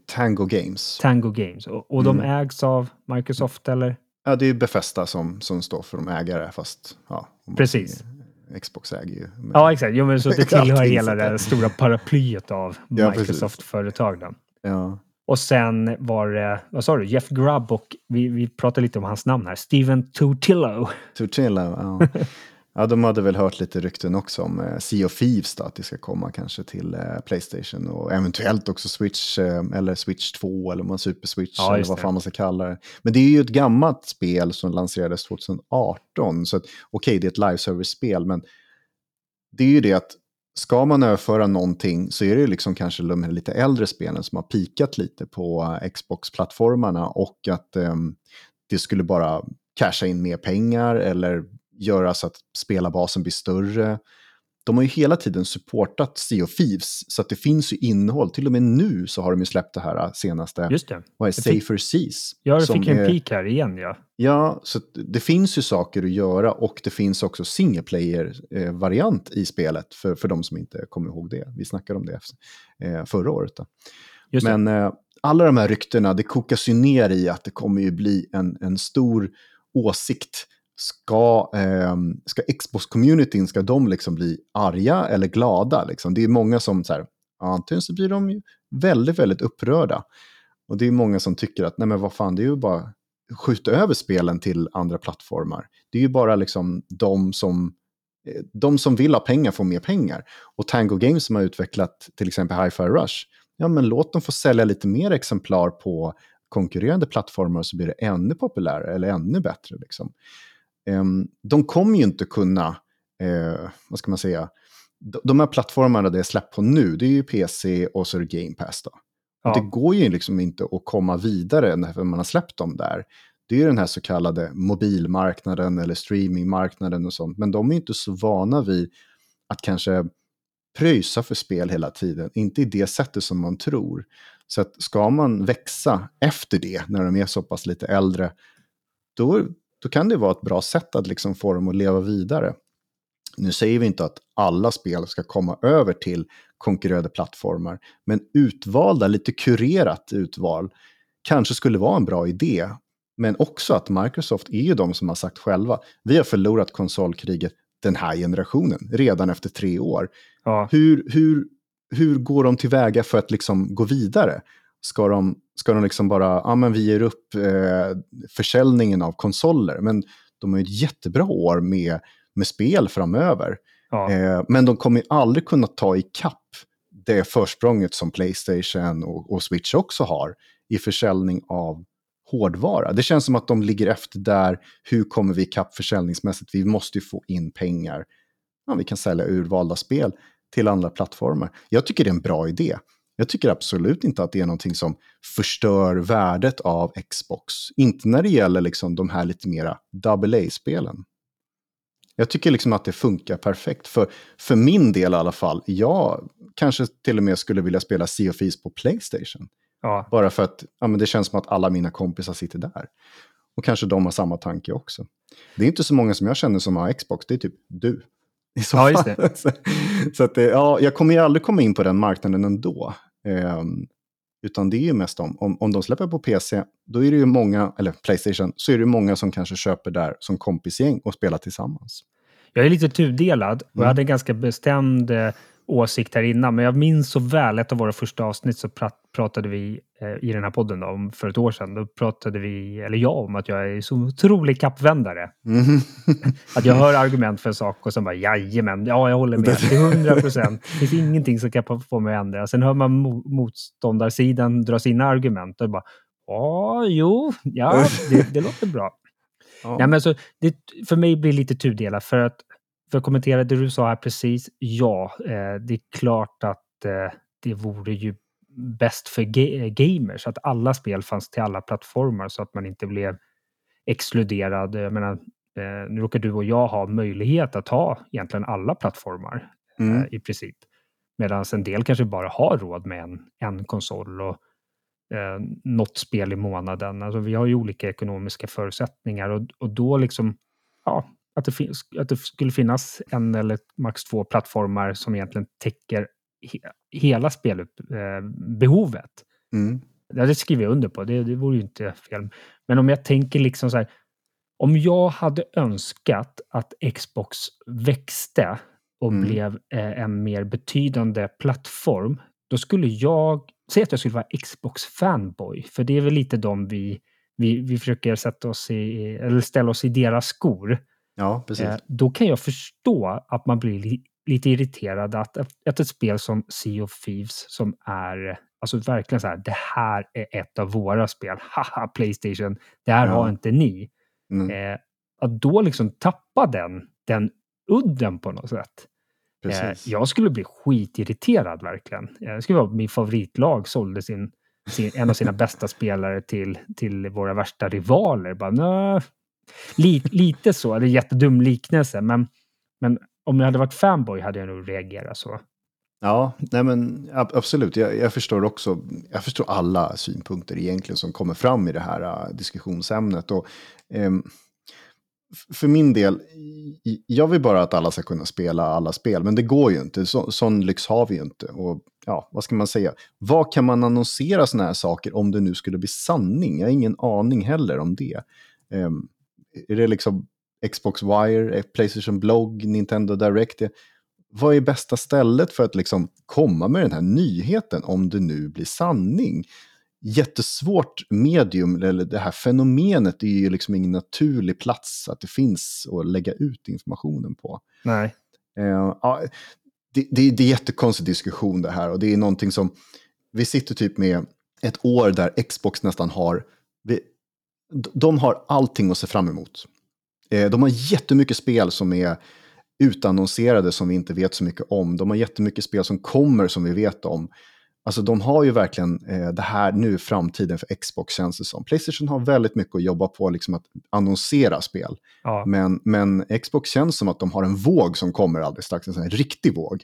Tango Games. Tango Games. Och, och mm. de ägs av Microsoft eller? Ja, det är Befesta som, som står för de ägare, fast ja. Precis. Xbox äger ju. Men... Ja, exakt. Jo, men så det tillhör hela det stora paraplyet av ja, Microsoft-företag. Ja. Och sen var det, vad sa du, Jeff Grubb och vi, vi pratade lite om hans namn här, Steven Tutillo. Tutillo, ja. Ja, de hade väl hört lite rykten också om eh, Sea of Thieves då, att det ska komma kanske till eh, Playstation och eventuellt också Switch eh, eller Switch 2 eller man Super Switch ja, eller vad fan man ska kalla det. Men det är ju ett gammalt spel som lanserades 2018 så okej, okay, det är ett live service-spel men det är ju det att ska man överföra någonting så är det ju liksom kanske de lite äldre spelen som har pikat lite på eh, Xbox-plattformarna och att eh, det skulle bara casha in mer pengar eller göra så att spelarbasen blir större. de har ju hela tiden supportat Sea of Thieves, så att det finns ju innehåll. Till och med nu så har de ju släppt det här senaste, Just det. vad är Safer Seas? Ja, som fick en är- peak här igen ja. Ja, så det finns ju saker att göra och det finns också single player-variant i spelet för, för de som inte kommer ihåg det. Vi snackade om det eh, förra året. Just det. Men eh, alla de här ryktena, det kokas ju ner i att det kommer ju bli en, en stor åsikt. Ska, eh, ska Xbox-communityn, ska de liksom bli arga eller glada? Liksom? Det är många som så här, antingen så blir de ju väldigt, väldigt upprörda. Och det är många som tycker att, nej men vad fan, det är ju bara skjuta över spelen till andra plattformar. Det är ju bara liksom de som, eh, de som vill ha pengar får mer pengar. Och Tango Games som har utvecklat till exempel Hi-Fi Rush, ja men låt dem få sälja lite mer exemplar på konkurrerande plattformar så blir det ännu populärare eller ännu bättre. Liksom. Ehm, de kommer ju inte kunna, eh, vad ska man säga, de- här plattformarna det är släppt på nu, det är ju PC och så är det Game Pass då. Ja. Det går ju liksom inte att komma vidare när man har släppt dem där. Det är ju den här så kallade mobilmarknaden eller streamingmarknaden och sånt. Men de är inte så vana vid att kanske pröjsa för spel hela tiden. Inte i det sättet som man tror. Så att ska man växa efter det, när de är så pass lite äldre, då, då kan det vara ett bra sätt att liksom få dem att leva vidare. Nu säger vi inte att alla spel ska komma över till konkurrerande plattformar, men utvalda, lite kurerat utval, kanske skulle vara en bra idé. Men också att Microsoft är ju de som har sagt själva, vi har förlorat konsolkriget den här generationen, redan efter tre år. Ja. Hur, hur, hur går de tillväga för att liksom gå vidare? Ska de, ska de liksom bara, ja men vi ger upp eh, försäljningen av konsoler, men de har ju ett jättebra år med, med spel framöver. Ja. Eh, men de kommer ju aldrig kunna ta i kapp det försprånget som Playstation och, och Switch också har i försäljning av hårdvara. Det känns som att de ligger efter där. Hur kommer vi ikapp försäljningsmässigt? Vi måste ju få in pengar. Ja, vi kan sälja urvalda spel till andra plattformar. Jag tycker det är en bra idé. Jag tycker absolut inte att det är någonting som förstör värdet av Xbox. Inte när det gäller liksom de här lite mera AA-spelen. Jag tycker liksom att det funkar perfekt. För, för min del i alla fall, jag kanske till och med skulle vilja spela Sea of Thieves på Playstation. Ja. Bara för att ja, men det känns som att alla mina kompisar sitter där. Och kanske de har samma tanke också. Det är inte så många som jag känner som har Xbox, det är typ du. I så Ja, just så så att, det- ja, jag kommer ju aldrig komma in på den marknaden ändå. Ehm, utan det är ju mest om, om, om de släpper på PC, då är det ju många, eller Playstation, så är det många som kanske köper där som kompisgäng och spelar tillsammans. Jag är lite tudelad och jag Mm. hade en ganska bestämd eh, åsikt här innan. Men jag minns så väl ett av våra första avsnitt så prat, pratade vi eh, i den här podden då, om för ett år sedan. Då pratade vi, eller jag, om att jag är så otrolig kappvändare. Mhm. Att jag hör argument för en sak och sen bara jajamän, ja jag håller med till hundra procent. Det finns ingenting som kan få mig att ändra. Sen hör man mo- motståndarsidan dra sina argument och bara ja, jo, ja, det, det låter bra. Ja. Nej, men så, det, för mig blir det lite tudelat. För att, för att kommentera det du sa här precis. Ja, eh, det är klart att eh, det vore ju bäst för ga- gamers att alla spel fanns till alla plattformar så att man inte blev exkluderad. Jag menar, eh, nu råkar du och jag ha möjlighet att ha egentligen alla plattformar Mm. eh, i princip. Medan en del kanske bara har råd med en, en konsol och eh, något spel i månaden. Alltså vi har ju olika ekonomiska förutsättningar och, och då liksom, ja, att det, finns, att det skulle finnas en eller max två plattformar som egentligen täcker he, hela spelbehovet. Mm. Ja, det skriver jag under på, det, det vore ju inte fel. Men om jag tänker liksom så här, om jag hade önskat att Xbox växte och Mm. blev eh, en mer betydande plattform, då skulle jag, säg att jag skulle vara Xbox-fanboy, för det är väl lite de vi, vi, vi försöker sätta oss i, eller ställa oss i deras skor. Ja, precis. Eh, då kan jag förstå att man blir li, lite irriterad att, att, ett spel som Sea of Thieves som är alltså verkligen så här, det här är ett av våra spel, haha Playstation, det här Ja. har inte ni. Mm. Eh, att då liksom tappa den, den udden på något sätt. Eh, jag skulle bli skitirriterad verkligen. Eh, Det skulle vara min favoritlag sålde sin, sin, en av sina bästa spelare till, till våra värsta rivaler. Bara. Lite, lite så, det är en jättedum liknelse, men, men om jag hade varit fanboy hade jag nog reagerat så. Ja, nej men absolut. Jag, jag, förstår också. Jag förstår alla synpunkter egentligen som kommer fram i det här uh, diskussionsämnet. Och, um, för min del, jag vill bara att alla ska kunna spela alla spel, men det går ju inte. Så, sån lyx har vi ju inte. Och ja, vad ska man säga? Vad kan man annonsera såna här saker om det nu skulle bli sanning? Jag har ingen aning heller om det. Um, är det liksom Xbox Wire, Playstation Blog, Nintendo Direct? vad är bästa stället för att liksom komma med den här nyheten om det nu blir sanning? Jättesvårt medium, eller det här fenomenet, är ju liksom ingen naturlig plats att det finns att lägga ut informationen på. Nej. Uh, ja, det, det, det är jättekonstig diskussion det här och det är någonting som, vi sitter typ med ett år där Xbox nästan har, vi, de har allting att se fram emot. Eh, de har jättemycket spel som är utannonserade som vi inte vet så mycket om. De har jättemycket spel som kommer som vi vet om. Alltså de har ju verkligen eh, det här nu framtiden för Xbox känns det som. Playstation har väldigt mycket att jobba på, liksom att annonsera spel. Ja. Men, men Xbox känns som att de har en våg som kommer alldeles strax, en sån här riktig våg.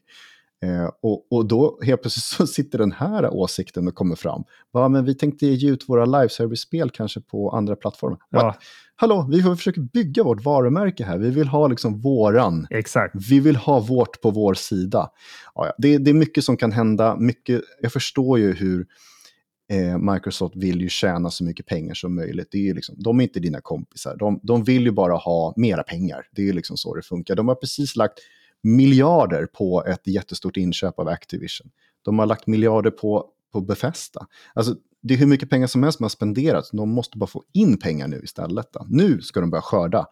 Eh, och, och då helt plötsligt så sitter den här åsikten och kommer fram. Va, men vi tänkte ge ut våra live-service-spel kanske på andra plattformar. Ja. Hallå, vi försöker bygga vårt varumärke här. Vi vill ha liksom våran. Exakt. Vi vill ha vårt på vår sida. Ja, det, det är mycket som kan hända. Mycket, jag förstår ju hur eh, Microsoft vill ju tjäna så mycket pengar som möjligt. Det är liksom, de är inte dina kompisar. De, de vill ju bara ha mera pengar. Det är liksom så det funkar. De har precis lagt miljarder på ett jättestort inköp av Activision. De har lagt miljarder på, på Befesta. Alltså, det är hur mycket pengar som helst man har spenderat. De måste bara få in pengar nu istället. Då. Nu ska de börja skörda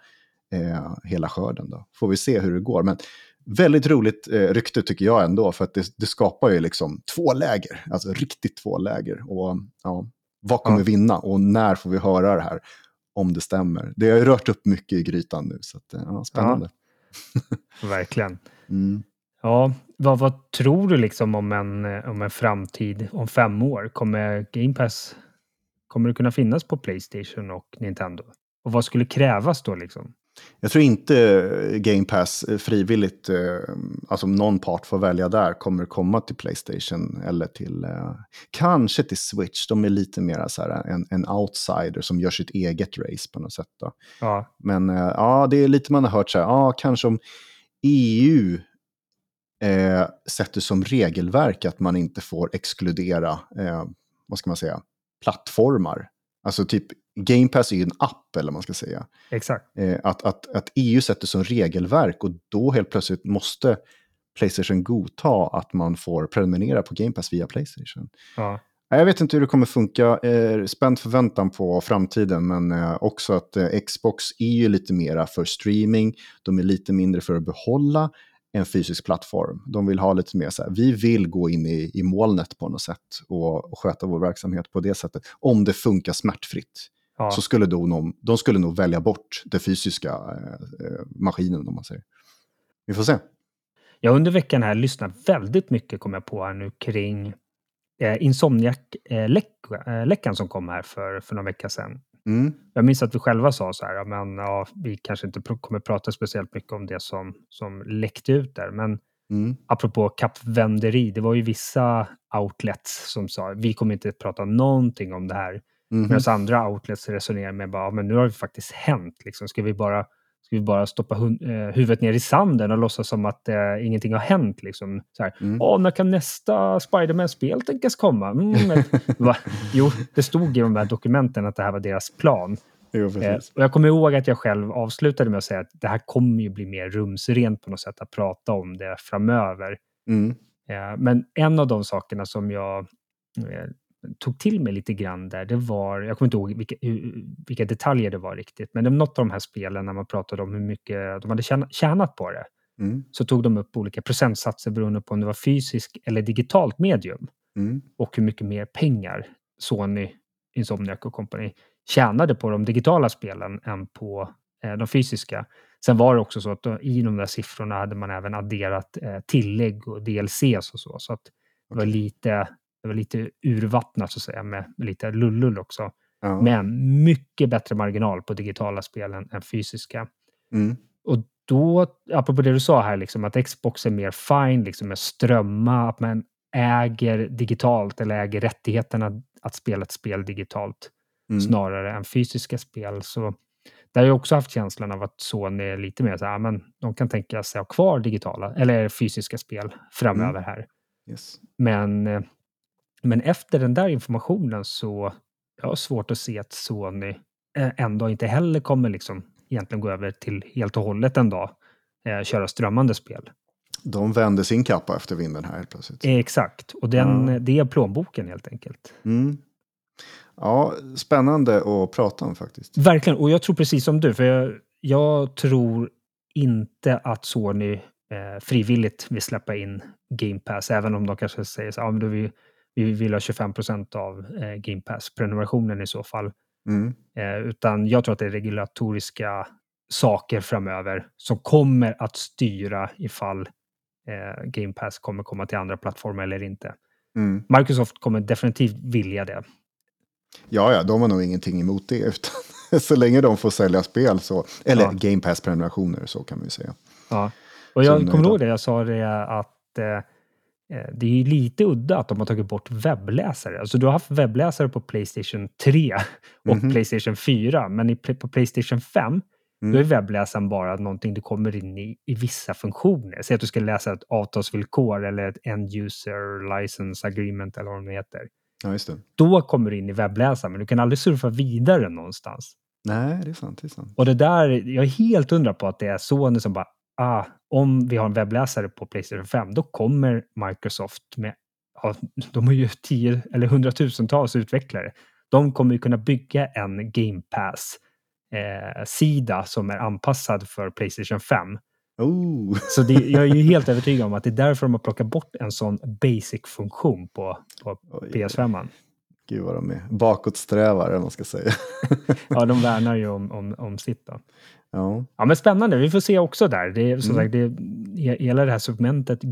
eh, hela skörden. Då. Får vi se hur det går. Men väldigt roligt eh, rykte tycker jag ändå. För att det, det, skapar ju liksom två läger. Alltså riktigt två läger. Och ja, vad kommer ja. vinna och när får vi höra det här? Om det stämmer. Det har ju rört upp mycket i grytan nu. Så att, ja, spännande. Ja. Verkligen. Mm. Ja, vad, vad, tror du liksom om en, om en framtid om fem år? Kommer Game Pass kommer det kunna finnas på Playstation och Nintendo? Och vad skulle krävas då liksom? Jag tror inte Game Pass frivilligt, eh, alltså om någon part får välja där, kommer komma till Playstation eller till, eh, kanske till Switch. De är lite mer så här en, en outsider som gör sitt eget race på något sätt. Då. Ja. Men eh, ja, det är lite man har hört så här, ja, kanske om EU eh, sätter som regelverk att man inte får exkludera, eh, vad ska man säga, plattformar. Alltså typ Game Pass är ju en app, eller vad man ska säga. Exakt. Eh, att, att, att EU sätter som regelverk och då helt plötsligt måste Playstation godta att man får prenumerera på Game Pass via Playstation. Ja. Jag vet inte hur det kommer funka. Eh, spänd förväntan på framtiden, men eh, också att Xbox är ju lite mera för streaming. De är lite mindre för att behålla en fysisk plattform. De vill ha lite mer så här, vi vill gå in i, i molnet på något sätt och, och sköta vår verksamhet på det sättet. Om det funkar smärtfritt. Ja. Så skulle då någon, de skulle nog välja bort den fysiska eh, eh, maskinen om man säger. Vi får se. Jag under veckan här lyssnat väldigt mycket, kom jag på här nu, kring eh, Insomniac-läckan eh, som kom här för, för några veckor sedan. Mm. Jag minns att vi själva sa så här, men ja, vi kanske inte pr kommer prata speciellt mycket om det som, som läckte ut där. Men mm. apropå kappvänderi, det var ju vissa outlets som sa vi kommer inte prata någonting om det här. Mm. Medan andra outlets resonerar med bara, men nu har det faktiskt hänt. Liksom. Ska vi bara Ska vi bara stoppa eh, huvudet ner i sanden och låtsas som att eh, ingenting har hänt? Liksom. Så här, mm. Åh, när kan nästa Spiderman-spel tänkas komma? Mm, jo, det stod i de här dokumenten att det här var deras plan. Jo, eh, och jag kommer ihåg att jag själv avslutade med att säga att det här kommer ju bli mer rumsrent på något sätt att prata om det framöver. Mm. Eh, men en av de sakerna som jag eh, tog till mig lite grann där, det var, jag kommer inte ihåg vilka, vilka detaljer det var riktigt, men det var något av de här spelen när man pratade om hur mycket de hade tjänat på det. Mm. Så tog de upp olika procentsatser beroende på om det var fysiskt eller digitalt medium. Mm. Och hur mycket mer pengar Sony, Insomniac och Company tjänade på de digitala spelen än på eh, de fysiska. Sen var det också så att då, i de där siffrorna hade man även adderat eh, tillägg och DLCs och så. Så att det var lite det var lite urvattnat så att säga med, med lite lullull också. Ja. Men mycket bättre marginal på digitala spelen än fysiska. Mm. Och då, apropå det du sa här, liksom, att Xbox är mer fine liksom, med strömma, att man äger digitalt eller äger rättigheterna att spela ett spel digitalt mm. snarare än fysiska spel. Så där har jag också haft känslan av att Sony är lite mer så här, men de kan tänka sig ha kvar digitala eller fysiska spel framöver mm. här. Yes. Men, eh, men efter den där informationen så jag har svårt att se att Sony eh, ändå inte heller kommer liksom egentligen gå över till helt och hållet en dag eh, köra strömmande spel. De vände sin kappa efter vinden här helt plötsligt. Exakt, och den, ja. det är plånboken helt enkelt. Mm. Ja, spännande att prata om faktiskt. Verkligen, och jag tror precis som du, för jag, jag tror inte att Sony eh, frivilligt vill släppa in Game Pass, även om de kanske säger så ja, men då vi, vi vill ha 25 procent av eh, Game Pass-prenumerationen i så fall. Mm. Eh, utan jag tror att det är regulatoriska saker framöver som kommer att styra ifall eh, Game Pass kommer komma till andra plattformar eller inte. Mm. Microsoft kommer definitivt vilja det. Ja, ja, de har nog ingenting emot det. Utan så länge de får sälja spel, så, eller ja. Game Pass-prenumerationer, så kan man ju säga. Ja, och jag kommer ihåg det, jag sa det att eh, det är lite udda att de har tagit bort webbläsare. Alltså du har haft webbläsare på Playstation 3 och mm -hmm. Playstation 4, men i, på Playstation 5 Mm. Då är webbläsaren bara någonting du kommer in i, i vissa funktioner. Säg att du ska läsa ett avtalsvillkor eller ett end user license agreement eller vad det heter. Ja, just det. Då kommer du in i webbläsaren, men du kan aldrig surfa vidare någonstans. Nej, det är sant. Det är sant. Och det där, jag är helt undra på att det är Sony som bara, ah, om vi har en webbläsare på Playstation 5, då kommer Microsoft med, ja, de har ju tio eller hundratusentals utvecklare. De kommer ju kunna bygga en Game Pass eh, sida som är anpassad för Playstation 5. Oh. Så det, jag är ju helt övertygad om att det är därför de har plockat bort en sån basic-funktion på, på PS5. Gud vad de är bakåtsträvare, man ska säga. ja, de värnar ju om, om, om sitt. Då. Ja. ja, men spännande. Vi får se också där. Det, som mm. sagt, det, hela det här segmentet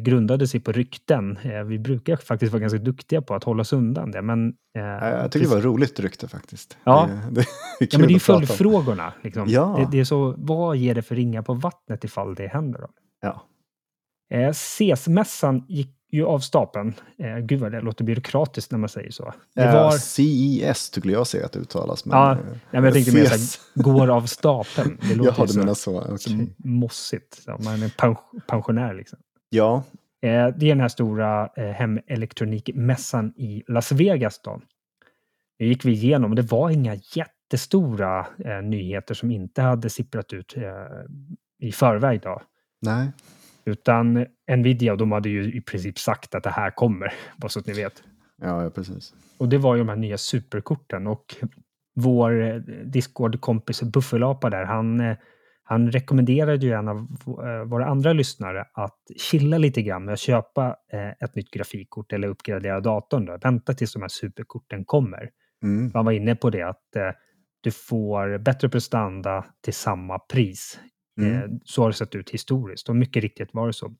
grundade sig på rykten. Eh, vi brukar faktiskt vara ganska duktiga på att hålla oss undan det. Men, eh, jag tycker det var ett roligt rykte faktiskt. Ja, det, det är, ja, men det är följdfrågorna. Liksom. Ja. Det, det, är så, vad ger det för ringar på vattnet ifall det händer? Då? Ja. Eh, CES-mässan gick ju av stapeln. Eh, gud vad det låter byråkratiskt när man säger så. Det var... CES skulle jag säga att det uttalas. Men, ja, ja, men jag tänkte mer så går av stapeln. Det låter Jaha, du menar så. Okay. så mossigt. Så man är pensionär liksom. Ja. Eh, det är den här stora eh, hemelektronikmässan i Las Vegas då. Det gick vi igenom och det var inga jättestora eh, nyheter som inte hade sipprat ut eh, i förväg då. Nej. Utan Nvidia, de hade ju i princip sagt att det här kommer, bara så att ni vet. Ja, ja precis. Och det var ju de här nya superkorten och vår eh, Discord-kompis Buffelapa där, han, eh, han rekommenderade ju en av eh, våra andra lyssnare att chilla lite grann med att köpa ett nytt grafikkort eller uppgradera datorn. Då. Vänta tills de här superkorten kommer. Mm. Han var inne på det att du får bättre prestanda till samma pris Mm. Eh, så har det sett ut historiskt och mycket riktigt var det så.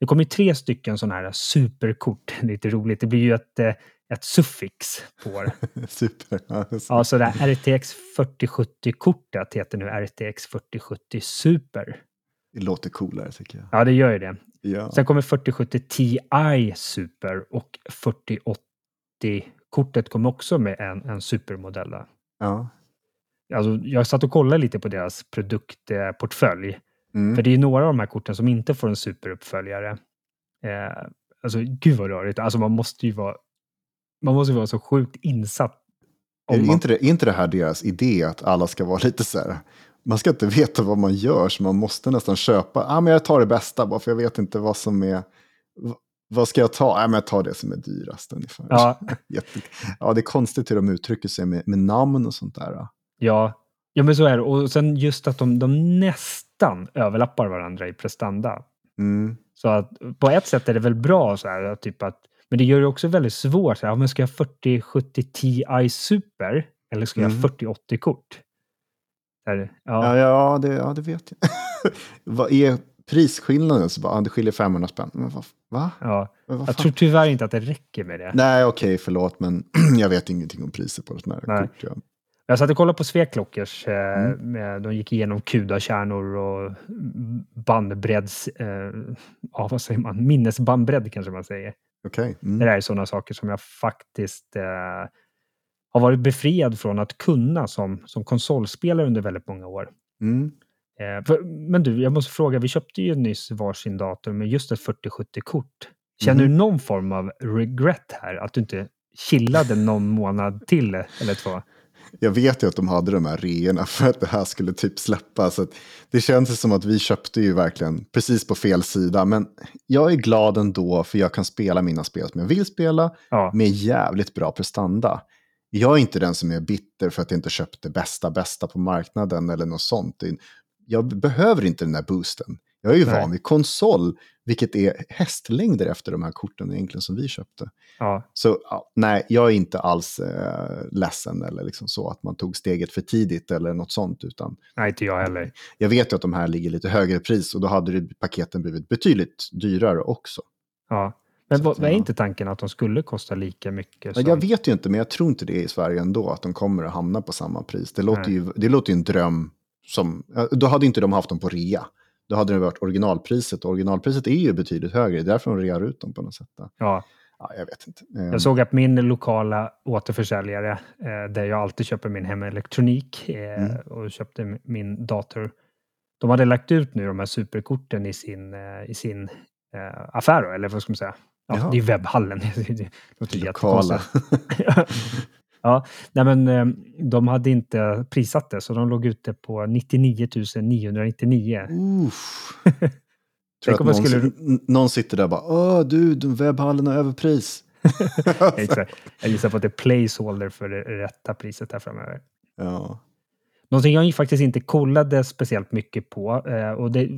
Det kommer tre stycken sådana här superkort. Lite roligt. Det blir ju ett, eh, ett suffix på det. Super. Ja, så det här RTX 4070-kortet heter nu RTX 4070 Super. Det låter coolare tycker jag. Ja, det gör ju det. Ja. Sen kommer 4070 Ti Super och 4080-kortet kommer också med en, en supermodell. Ja. Alltså, jag satt och kollade lite på deras produktportfölj. Mm. För det är några av de här korten som inte får en superuppföljare. Eh, alltså, gud vad rörigt. Alltså, man måste ju vara, man måste vara så sjukt insatt. Är, man... inte det, är inte det här deras idé att alla ska vara lite så här, man ska inte veta vad man gör så man måste nästan köpa, ah, men jag tar det bästa bara för jag vet inte vad som är, vad ska jag ta? Ah, men jag tar det som är dyrast ungefär. Ja, ja det är konstigt hur de uttrycker sig med, med namn och sånt där. Ja, ja men så är det. Och sen just att de, de nästan överlappar varandra i prestanda. Mm. Så att på ett sätt är det väl bra så här, typ att, men det gör det också väldigt svårt. Så här, men ska jag ha 4070 Ti Super eller ska jag ha 4080-kort? Ja. Ja, ja, det, ja, det vet jag. vad är prisskillnaden? Så bara, det skiljer 500 spänn. Men vad, va? Ja, men vad jag tror tyvärr inte att det räcker med det. Nej, okej, okay, förlåt, men jag vet ingenting om priser på sådana här kort. Ja. Jag satt och kollade på Sveklockers. Eh, mm. De gick igenom CUDA-kärnor och bandbredds... Eh, ja, vad säger man? Minnesbandbredd kanske man säger. Okay. Mm. Det där är sådana saker som jag faktiskt eh, har varit befriad från att kunna som, som konsolspelare under väldigt många år. Mm. Eh, för, men du, jag måste fråga, vi köpte ju nyss varsin dator med just ett 4070-kort. Känner mm. du någon form av regret här? Att du inte chillade någon månad till eller två? Jag vet ju att de hade de här reorna för att det här skulle typ släppa. Så det känns som att vi köpte ju verkligen precis på fel sida. Men jag är glad ändå för jag kan spela mina spel som jag vill spela ja. med jävligt bra prestanda. Jag är inte den som är bitter för att jag inte köpte bästa bästa på marknaden eller något sånt. Jag behöver inte den där boosten. Jag är ju Nej. van vid konsol, vilket är hästlängder efter de här korten egentligen som vi köpte. Ja. Så nej, jag är inte alls eh, ledsen eller liksom så att man tog steget för tidigt eller något sånt. Utan, nej, inte jag heller. Jag vet ju att de här ligger lite högre pris och då hade det, paketen blivit betydligt dyrare också. Ja, men vad, är inte tanken att de skulle kosta lika mycket? Som... Jag vet ju inte, men jag tror inte det i Sverige ändå, att de kommer att hamna på samma pris. Det låter, ju, det låter ju en dröm som, då hade inte de haft dem på rea. Då hade det varit originalpriset. Och originalpriset är ju betydligt högre. Det är därför de rear ut dem på något sätt. Ja. ja. Jag vet inte. Jag såg att min lokala återförsäljare, eh, där jag alltid köper min hemelektronik eh, mm. och köpte min dator, de hade lagt ut nu de här superkorten i sin, eh, i sin affär, eller vad ska man säga? Ja, det är webbhallen. det låter Lokala. Ja, nej men eh, de hade inte prissatt det, så de låg ute på 99 999. Tror att någon, skulle... någon sitter där och bara Åh, du, webbhallen har överpris. Exakt. Jag gissar på att det är placeholder för det rätta priset här framöver. Ja. Någonting jag faktiskt inte kollade speciellt mycket på eh, och det,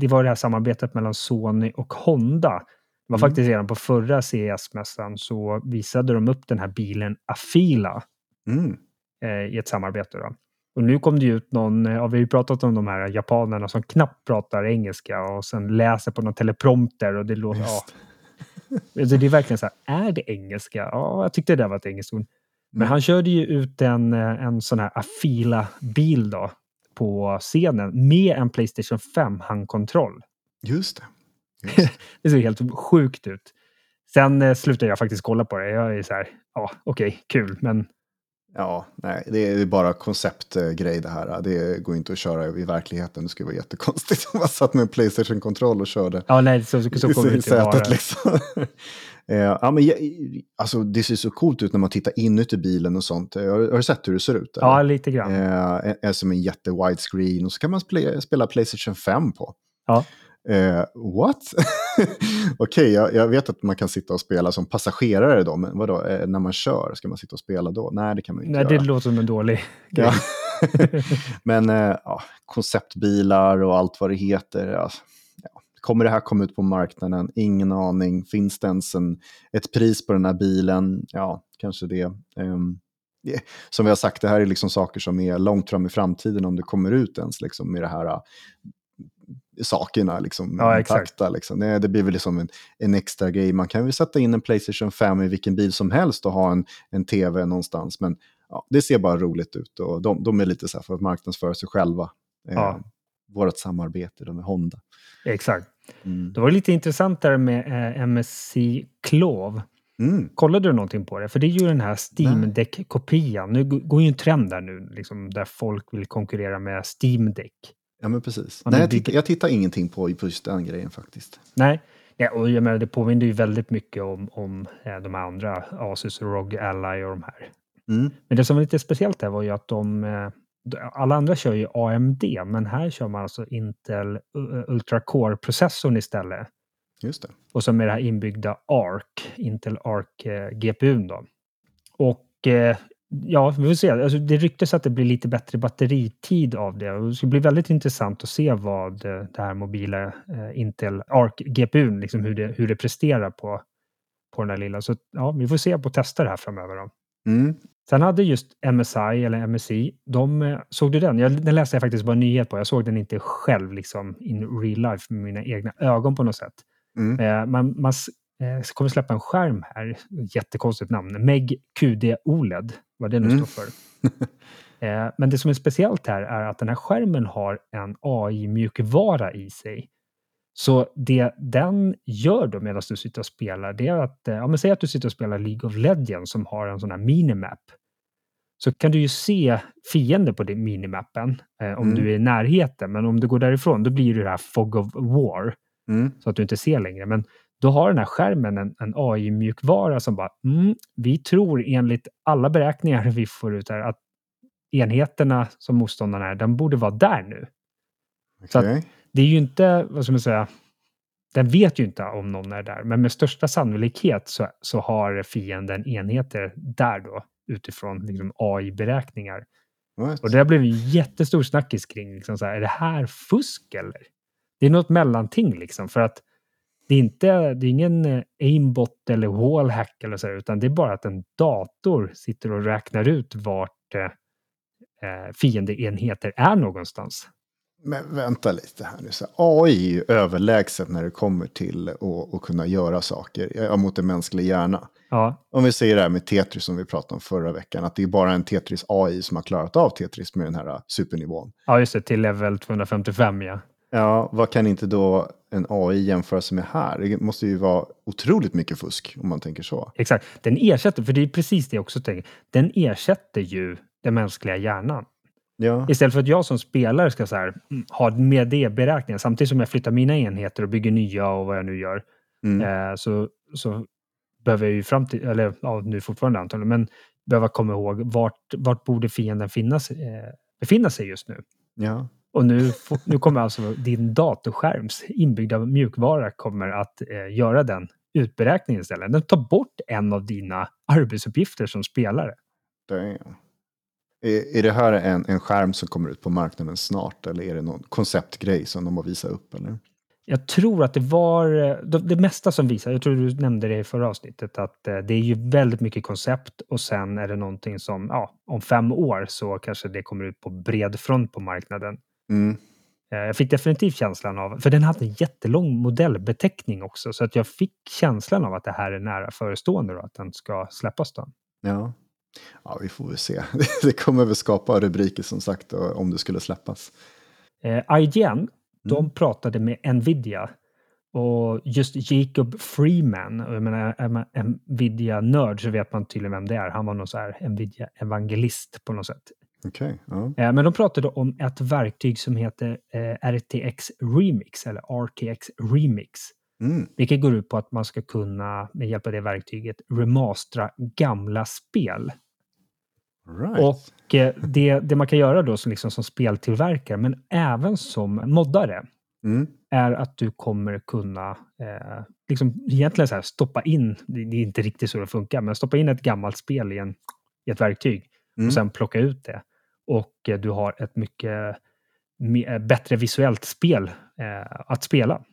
det var det här samarbetet mellan Sony och Honda det var mm. faktiskt redan på förra CES-mässan så visade de upp den här bilen Afila mm. eh, i ett samarbete. Då. Och nu kom det ut någon, ja, vi har ju pratat om de här japanerna som knappt pratar engelska och sen läser på någon teleprompter och det låter, ja. Alltså det är verkligen så här, är det engelska? Ja, jag tyckte det var ett engelskt ord. Men mm. han körde ju ut en, en sån här Afila-bil då på scenen med en Playstation 5 handkontroll. Just det. det ser helt sjukt ut. Sen eh, slutade jag faktiskt kolla på det. Jag är så här, ja, okej, okay, kul, men... Ja, nej, det är bara konceptgrej det här. Det går inte att köra i verkligheten. Det skulle vara jättekonstigt om man satt med en Playstation-kontroll och körde. Ja, nej, så, så kommer det inte vara. Liksom. Eh, ja, men, alltså, det ser så coolt ut när man tittar inuti bilen och sånt. Har, har du sett hur det ser ut? Eller? Ja, lite grann. Eh, är som en jätte-widescreen och så kan man spela, spela Playstation 5 på. Ja. Eh, what? Okej, okay, jag, jag, vet att man kan sitta och spela som passagerare då, men vadå, eh, när man kör, ska man sitta och spela då? Nej, det kan man inte Nej, göra. det låter som en dålig grej. men eh, ja, konceptbilar och allt vad det heter. Alltså, ja. Kommer det här komma ut på marknaden? Ingen aning. Finns det ens en, ett pris på den här bilen? Ja, kanske det. Um, som vi har sagt, det här är liksom saker som är långt fram i framtiden om det kommer ut ens liksom, med det här sakerna liksom, ja, intakta. Liksom. Det, det blir väl liksom en, en, extra grej. Man kan ju sätta in en Playstation 5 i vilken bil som helst och ha en, en tv någonstans. Men ja, det ser bara roligt ut och de, de är lite så här för att marknadsföra sig själva. Ja. Eh, vårt samarbete med Honda. Exakt. Mm. Det var lite intressant där med eh, MSC Clove. Mm. Kollade du någonting på det? För det är ju den här Steam Deck-kopian. Nu går ju en trend där nu, liksom, där folk vill konkurrera med Steam Deck. Ja, men precis. Nej, jag, tittar, jag tittar ingenting på just den grejen faktiskt. Nej, ja, och jag menar, det påminner ju väldigt mycket om, om ja, de andra, Asus ROG Ally och de här. Mm. Men det som var lite speciellt där var ju att de, eh, alla andra kör ju AMD, men här kör man alltså Intel Ultra Core-processorn istället. Just det. Och så med det här inbyggda ARC, Intel ARC-GPUn eh, då. Och eh, Ja, vi får se. Alltså, det ryktas att det blir lite bättre batteritid av det. Och det ska bli väldigt intressant att se vad eh, det här mobila eh, Intel Arc-GPUn, liksom hur, det, hur det presterar på, på den där lilla. Så ja, vi får se på och testa det här framöver. Då. Mm. Sen hade just MSI, eller MSI, de, eh, såg du den? Jag, den läste jag faktiskt bara nyhet på. Jag såg den inte själv liksom in real life med mina egna ögon på något sätt. Mm. Man, man kommer släppa en skärm här, jättekonstigt namn, MEG QD OLED vad det nu mm. står för. eh, men det som är speciellt här är att den här skärmen har en AI-mjukvara i sig. Så det den gör då medan du sitter och spelar, det är att, eh, ja men säg att du sitter och spelar League of Legends som har en sån här minimap. Så kan du ju se fiender på din minimappen eh, om mm. du är i närheten. Men om du går därifrån, då blir det det här Fog of War. Mm. Så att du inte ser längre. Men då har den här skärmen en, en AI-mjukvara som bara, mm, vi tror enligt alla beräkningar vi får ut här att enheterna som motståndarna är, den borde vara där nu. Okay. Så att, det är ju inte, vad ska man säga, den vet ju inte om någon är där, men med största sannolikhet så, så har fienden enheter där då utifrån liksom, AI-beräkningar. Och det har blivit jättestor snackis kring, liksom, så här, är det här fusk eller? Det är något mellanting liksom, för att det är, inte, det är ingen eh, aimbot eller wallhack eller så, utan det är bara att en dator sitter och räknar ut vart eh, eh fiendeenheter är någonstans. Men vänta lite här nu. Så AI är ju överlägset när det kommer till att, att kunna göra saker mot en mänsklig hjärna. Ja. Om vi säger det här med Tetris som vi pratade om förra veckan, att det är bara en Tetris AI som har klarat av Tetris med den här supernivån. Ja, just det, till level 255 ja. Ja, vad kan inte då en AI jämföra sig med här? Det måste ju vara otroligt mycket fusk om man tänker så. Exakt, den ersätter, för det är precis det jag också tänker, den ersätter ju den mänskliga hjärnan. Ja. Istället för att jag som spelare ska så här, mm, ha med det beräkningen samtidigt som jag flyttar mina enheter och bygger nya och vad jag nu gör. Mm. Eh, så, så behöver jag ju fram till, eller ja, nu fortfarande antagligen, men behöva komma ihåg vart, vart borde fienden finnas, eh, befinna sig just nu. Ja. Och nu, nu kommer alltså din datorskärms inbyggda mjukvara kommer att eh, göra den utberäkningen istället. Den tar bort en av dina arbetsuppgifter som spelare. Damn. Är, är det här en, en skärm som kommer ut på marknaden snart eller är det någon konceptgrej som de har visat upp? Eller? Jag tror att det var det, det mesta som visar, jag tror du nämnde det i förra avsnittet, att eh, det är ju väldigt mycket koncept och sen är det någonting som, ja, om fem år så kanske det kommer ut på bred front på marknaden. Mm. Eh, jag fick definitivt känslan av, för den hade en jättelång modellbeteckning också, så att jag fick känslan av att det här är nära förestående och att den ska släppas då. Ja. Ja, vi får väl se. Det kommer väl skapa rubriker som sagt om det skulle släppas. Eh, IGN, de mm. pratade med Nvidia och just Jacob Freeman, och jag menar, är man Nvidia-nörd så vet man tydligen vem det är. Han var någon så här Nvidia-evangelist på något sätt. Okay, uh. Men de pratade om ett verktyg som heter eh, RTX Remix, eller RTX Remix. Mm. Vilket går ut på att man ska kunna med hjälp av det verktyget remastra gamla spel. Right. Och eh, det, det man kan göra då som, liksom som speltillverkare, men även som moddare, mm. är att du kommer kunna eh, liksom egentligen så här, stoppa in, det är inte riktigt så det funkar, men stoppa in ett gammalt spel i, en, i ett verktyg mm. och sen plocka ut det. Och eh, du har ett mycket me, bättre visuellt spel eh, att spela.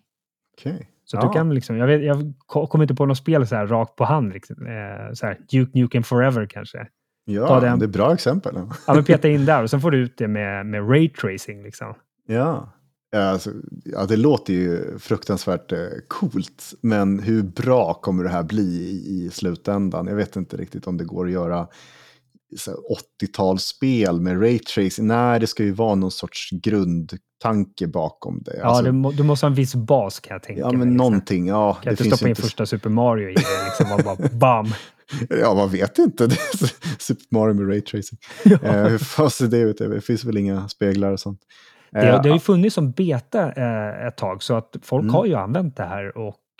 Okay. Så ja. du kan liksom, jag, vet, jag kommer inte på något spel så här rakt på hand. Liksom. Eh, så här, Duke Nukem Forever kanske. Ja, den, det är bra exempel. ja, men peta in där och sen får du ut det med, med raytracing. Liksom. Ja. Alltså, ja, det låter ju fruktansvärt eh, coolt, men hur bra kommer det här bli i, i slutändan? Jag vet inte riktigt om det går att göra 80-talsspel med raytracing. Nej, det ska ju vara någon sorts grundtanke bakom det. Ja, alltså, det må, du måste ha en viss bas kan jag tänka Ja, men mig, liksom. någonting. Ja, kan det inte stoppa in inte... första Super Mario i det liksom och bara bam. Ja, man vet inte. Super Mario med raytracing. Ja. Eh, hur fan ser det ut? Det finns väl inga speglar och sånt. Det, det har ju eh, funnits som beta eh, ett tag, så att folk mm. har ju använt det här och Eh,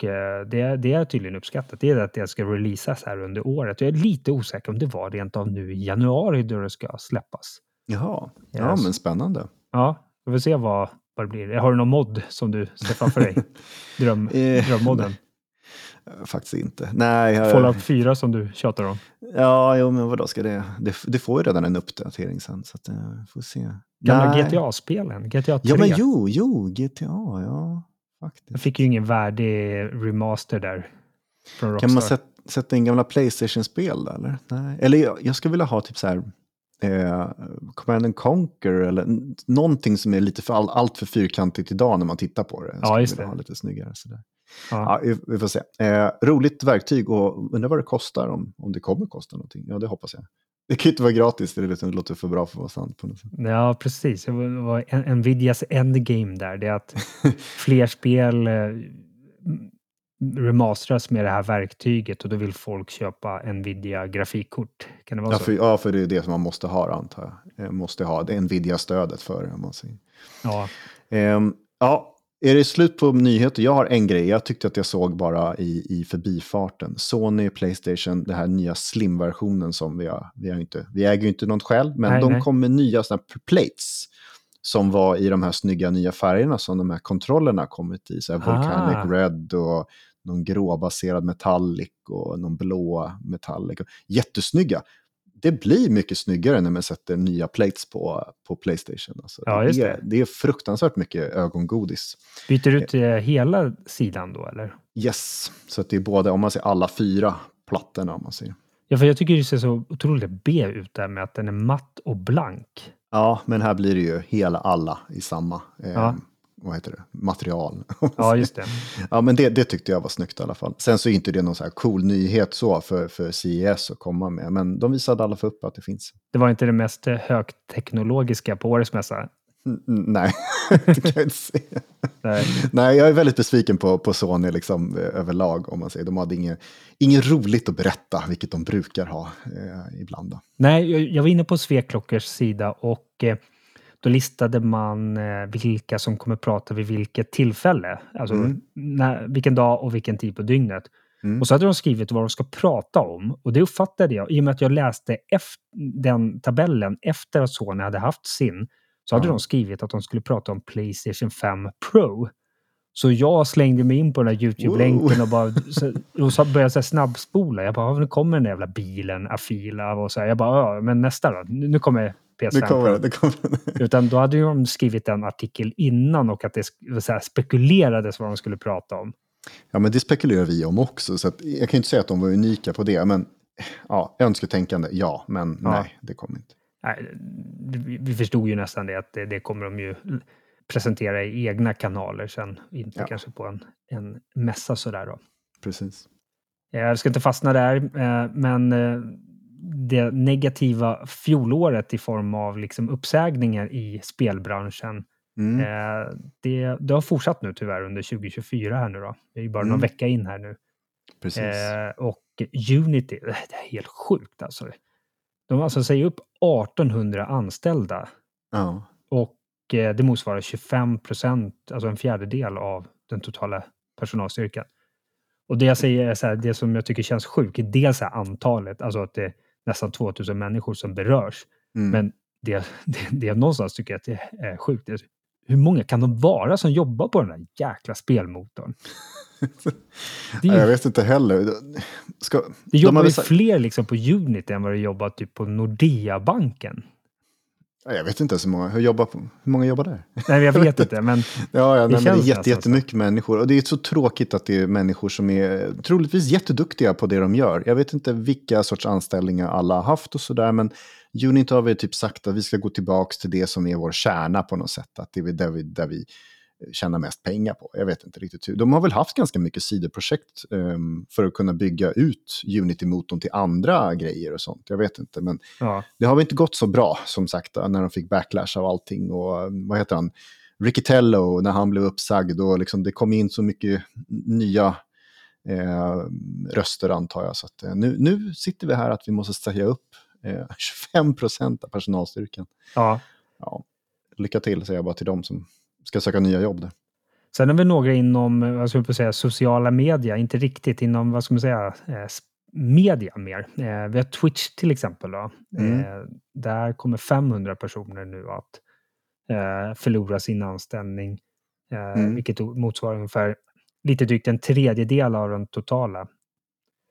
det, det är tydligen uppskattat. Det är att det ska releasas här under året. Jag är lite osäker om det var rent av nu i januari då det ska släppas. Jaha, ja yes. men spännande. Ja, vi får se vad, vad det blir. Har du någon mod som du ser framför dig? Dröm, eh, drömmodden? Faktiskt inte. Nej, jag... Fallout 4 som du tjatar om. Ja, jo, men vadå ska det? Det, det får ju redan en uppdatering sen, så att, får se. Gamla GTA-spelen, GTA 3. Ja, men jo, jo, GTA, ja. Faktiskt. Jag fick ju ingen värdig remaster där. Kan man sätta, sätta in gamla Playstation-spel eller? Nej. Eller jag, jag skulle vilja ha typ så här eh, Command and Conquer eller någonting som är lite för all, allt för fyrkantigt idag när man tittar på det. Ja, just det. Ha lite snyggare sådär. Ja. ja vi, får se. Eh, roligt verktyg och undrar vad det kostar om, om det kommer kosta någonting. Ja, det hoppas jag. Det kan ju inte vara gratis, det, liksom, det låter för bra för att vara sant. På något sätt. Ja, precis. Det var Nvidias endgame där. Det är att fler spel eh, remasteras med det här verktyget och då vill folk köpa Nvidia grafikkort. Kan det vara ja, så? För, ja, för det är det som man måste ha antar jag. Eh, måste ha det Nvidia-stödet för det. Om man säger. Ja. Um, ja, är det slut på nyheter? Jag har en grej. Jag tyckte att jag såg bara i, i förbifarten. Sony Playstation, den här nya slim-versionen som vi har. Vi, har inte, vi äger ju inte något själv, men Nej, de nej. kom med nya såna plates. Som var i de här snygga nya färgerna som de här kontrollerna kommit i. Så här Volcanic Ah. Red och någon gråbaserad metallic och någon blå metallic. Jättesnygga. Det blir mycket snyggare när man sätter nya plates på, på Playstation. Alltså, Ja, det, det. är, det är fruktansvärt mycket ögongodis. Byter du ut eh, hela sidan då eller? Yes, så det är både, om man ser alla fyra plattorna om man säger. Ja, för jag tycker det ser så otroligt B ut där med att den är matt och blank. Ja, men här blir det ju hela alla i samma eh, Ja. Vad heter det? material. Ja, just det. ja, men det, det tyckte jag var snyggt i alla fall. Sen så är inte det någon så här cool nyhet så för, för CES att komma med, men de visade alla för upp att det finns. Det var inte det mest högteknologiska på årets mässa. Nej, det kan jag inte säga. Nej. Nej, jag är väldigt besviken på, på Sony liksom, eh, överlag. om man säger. De hade inget, inget roligt att berätta, vilket de brukar ha eh, ibland. Då. Nej, jag- jag var inne på Sveklockers sida och eh, då listade man eh, vilka som kommer prata vid vilket tillfälle. Alltså Mm. när, vilken dag och vilken tid på dygnet. Mm. Och så hade de skrivit vad de ska prata om. Och det uppfattade jag i och med att jag läste efter, den tabellen efter att Sony hade haft sin. Så hade Ja. de skrivit att de skulle prata om Playstation 5 Pro. Så jag slängde mig in på den här YouTube-länken och bara så, och så började jag så snabbspola. Jag bara, "Ja, nu kommer den där jävla bilen, Afila och så här. Jag bara, ja, men nästa då? Nu kommer PS5 Det kommer det. kommer. Utan då hade ju de skrivit en artikel innan och att det så här, spekulerades vad de skulle prata om. Ja, men det spekulerar vi om också, så jag kan ju inte säga att de var unika på det. Men ja, önsketänkande, ja, men Ja. nej, det kommer inte. Nej, vi förstod ju nästan det att det, det kommer de ju presentera i egna kanaler sen. Inte Ja. kanske på en, en mässa sådär då. Precis. Jag ska inte fastna där, eh, men eh, det negativa fjolåret i form av liksom uppsägningar i spelbranschen, Mm. eh, det, det har fortsatt nu tyvärr under 2024 här nu då. Det är ju bara någon Mm. vecka in här nu. Precis. Eh, och Unity, det är helt sjukt alltså. De alltså säger upp 1800 anställda ja. och eh, det motsvarar 25 procent, alltså en fjärdedel av den totala personalstyrkan. Och det jag säger är så här, det som jag tycker känns sjukt, är dels är antalet, alltså att det nästan 2000 människor som berörs. Mm. Men det, det, det jag någonstans tycker att det är sjukt, är, hur många kan de vara som jobbar på den här jäkla spelmotorn? Ja, jag ju, vet inte heller. Ska, det de jobbar väl ju sagt- fler liksom på Unity än vad det jobbar typ på Nordea-banken. Ja, Jag vet inte hur många, hur, jobbar hur många jobbar där? Nej, jag vet inte, men Ja, ja nej, men det är känns jätte, så. jättemycket människor. Och det är så tråkigt att det är människor som är troligtvis jätteduktiga på det de gör. Jag vet inte vilka sorts anställningar alla har haft och sådär, men Unity har väl typ sagt att vi ska gå tillbaka till det som är vår kärna på något sätt. Att det är där vi, där vi tjänar mest pengar på. Jag vet inte riktigt hur. De har väl haft ganska mycket sidoprojekt ehm, för att kunna bygga ut Unity-motorn till andra grejer och sånt. Jag vet inte, men ja. det har väl inte gått så bra som sagt när de fick backlash av allting och eh, vad heter han? Ricky Tello när han blev uppsagd och liksom det kom in så mycket nya eh, röster antar jag. Så att, eh, nu, nu sitter vi här att vi måste säga upp eh, 25 procent av personalstyrkan. ja. Ja, lycka till säger jag bara till dem som ska söka nya jobb där. Sen har vi några inom, vad ska på säga, sociala media, inte riktigt inom, vad ska man säga, eh, media mer. Eh, vi har Twitch till exempel. Då. Mm. Eh, där kommer 500 personer nu att förlora sin anställning, Mm. vilket motsvarar ungefär lite drygt en tredjedel av den totala.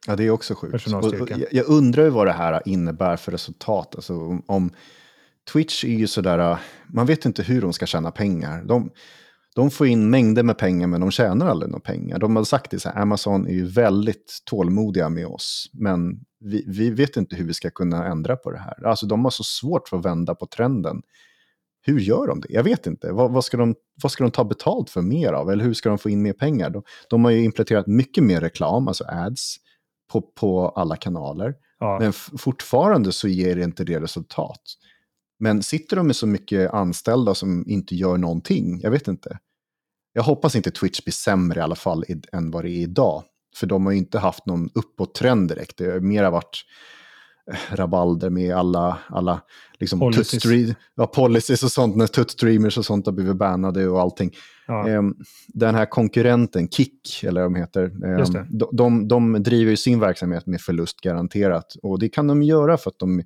Ja, det är också sjukt. Och, och, jag, jag undrar ju vad det här innebär för resultat. Alltså, om, om Twitch är ju sådär, äh, man vet inte hur de ska tjäna pengar. De, de får in mängder med pengar men de tjänar aldrig några pengar. De har sagt det så här, Amazon är ju väldigt tålmodiga med oss. Men vi, vi vet inte hur vi ska kunna ändra på det här. Alltså de har så svårt för att vända på trenden. Hur gör de det? Jag vet inte. Vad, vad, ska de, vad ska de ta betalt för mer av? Eller hur ska de få in mer pengar? De, de har ju implementerat mycket mer reklam, alltså ads, på, på alla kanaler. Ja. Men fortfarande så ger det inte det resultat. Men sitter de med så mycket anställda som inte gör någonting? Jag vet inte. Jag hoppas inte Twitch blir sämre i alla fall än vad det är idag. För de har ju inte haft någon uppåttrend direkt. Det har mer varit eh, rabalder med alla, alla liksom policies. Ja, policies och sånt, när tuttstreamers och sånt har blivit bannade och allting. Ja. Um, den här konkurrenten, Kik, eller vad de heter, um, de, de, de, driver ju sin verksamhet med förlust garanterat. Och det kan de göra för att de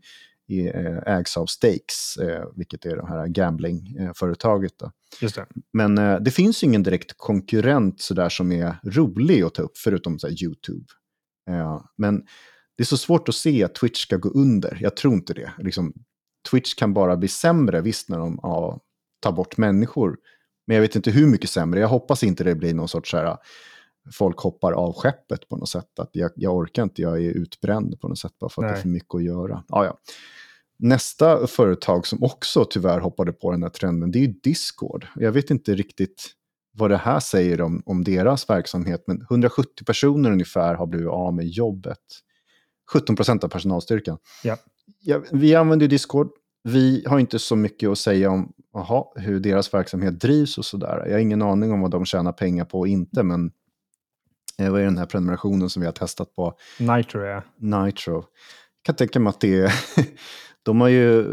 Eh, ägs av Stakes, eh, vilket är det här gamblingföretaget. Just det. Men eh, det finns ingen direkt konkurrent sådär som är rolig att ta upp, förutom så YouTube. Men det är så svårt att se att Twitch ska gå under. Jag tror inte det. Liksom, Twitch kan bara bli sämre, visst, när de ja, tar bort människor. Men jag vet inte hur mycket sämre. Jag hoppas inte det blir någon sorts så här, folk hoppar av skeppet på något sätt. Att jag, jag orkar inte, jag är utbränd på något sätt bara för att Nej. det är för mycket att göra. Ah, ja. Nästa företag som också tyvärr hoppade på den här trenden, det är Discord. Jag vet inte riktigt vad det här säger om, om deras verksamhet, men 170 personer ungefär har blivit av med jobbet. 17 procent av personalstyrkan. Ja. Ja, vi använder Discord. Vi har inte så mycket att säga om aha, hur deras verksamhet drivs och sådär. Jag har ingen aning om vad de tjänar pengar på och inte, men eh, vad är den här prenumerationen som vi har testat på? Nitro, ja. Nitro. Jag kan tänka mig att det är de har ju,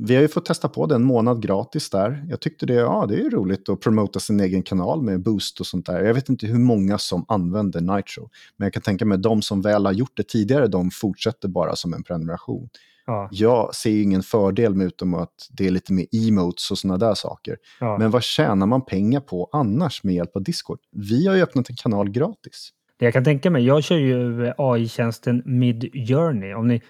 vi har ju fått testa på det en månad gratis där. Jag tyckte det, ja, det är roligt att promota sin egen kanal med boost och sånt där. Jag vet inte hur många som använder Nitro. Men jag kan tänka mig att de som väl har gjort det tidigare, de fortsätter bara som en prenumeration. Ja. Jag ser ju ingen fördel med utom att det är lite mer emotes och sådana där saker. Ja. Men vad tjänar man pengar på annars med hjälp av Discord? Vi har ju öppnat en kanal gratis. Det jag kan tänka mig, jag kör ju AI-tjänsten Midjourney. Om ni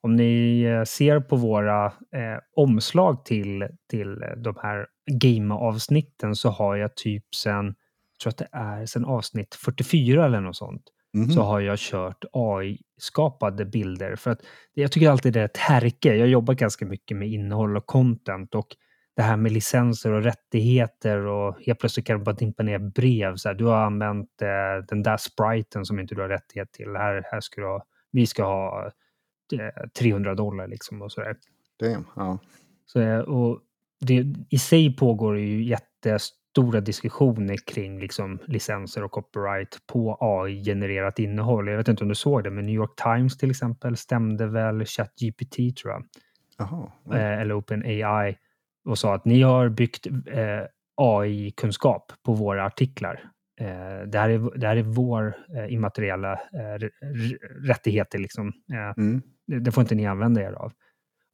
om ni eh, ser på våra eh, omslag till, till de här game-avsnitten så har jag typ sen, jag tror att det är sen avsnitt 44 eller något sånt, mm så har jag kört AI-skapade bilder. För att jag tycker alltid det är ett härke. Jag jobbar ganska mycket med innehåll och content och det här med licenser och rättigheter och helt plötsligt kan du bara dimpa ner brev. Så här, du har använt eh, den där spriten som inte du har rättighet till. Här, här ska du ha, vi ska ha 300 dollar liksom och sådär. Damn, ja. Så, och det, I sig pågår ju jättestora diskussioner kring liksom licenser och copyright på AI-genererat innehåll. Jag vet inte om du såg det, men New York Times till exempel stämde väl ChatGPT tror jag. Aha, eh, eller OpenAI och sa att ni har byggt eh, AI-kunskap på våra artiklar. Eh, det, här är, det här är vår eh, immateriella eh, rättigheter. Liksom. Eh, mm det får inte ni använda er av.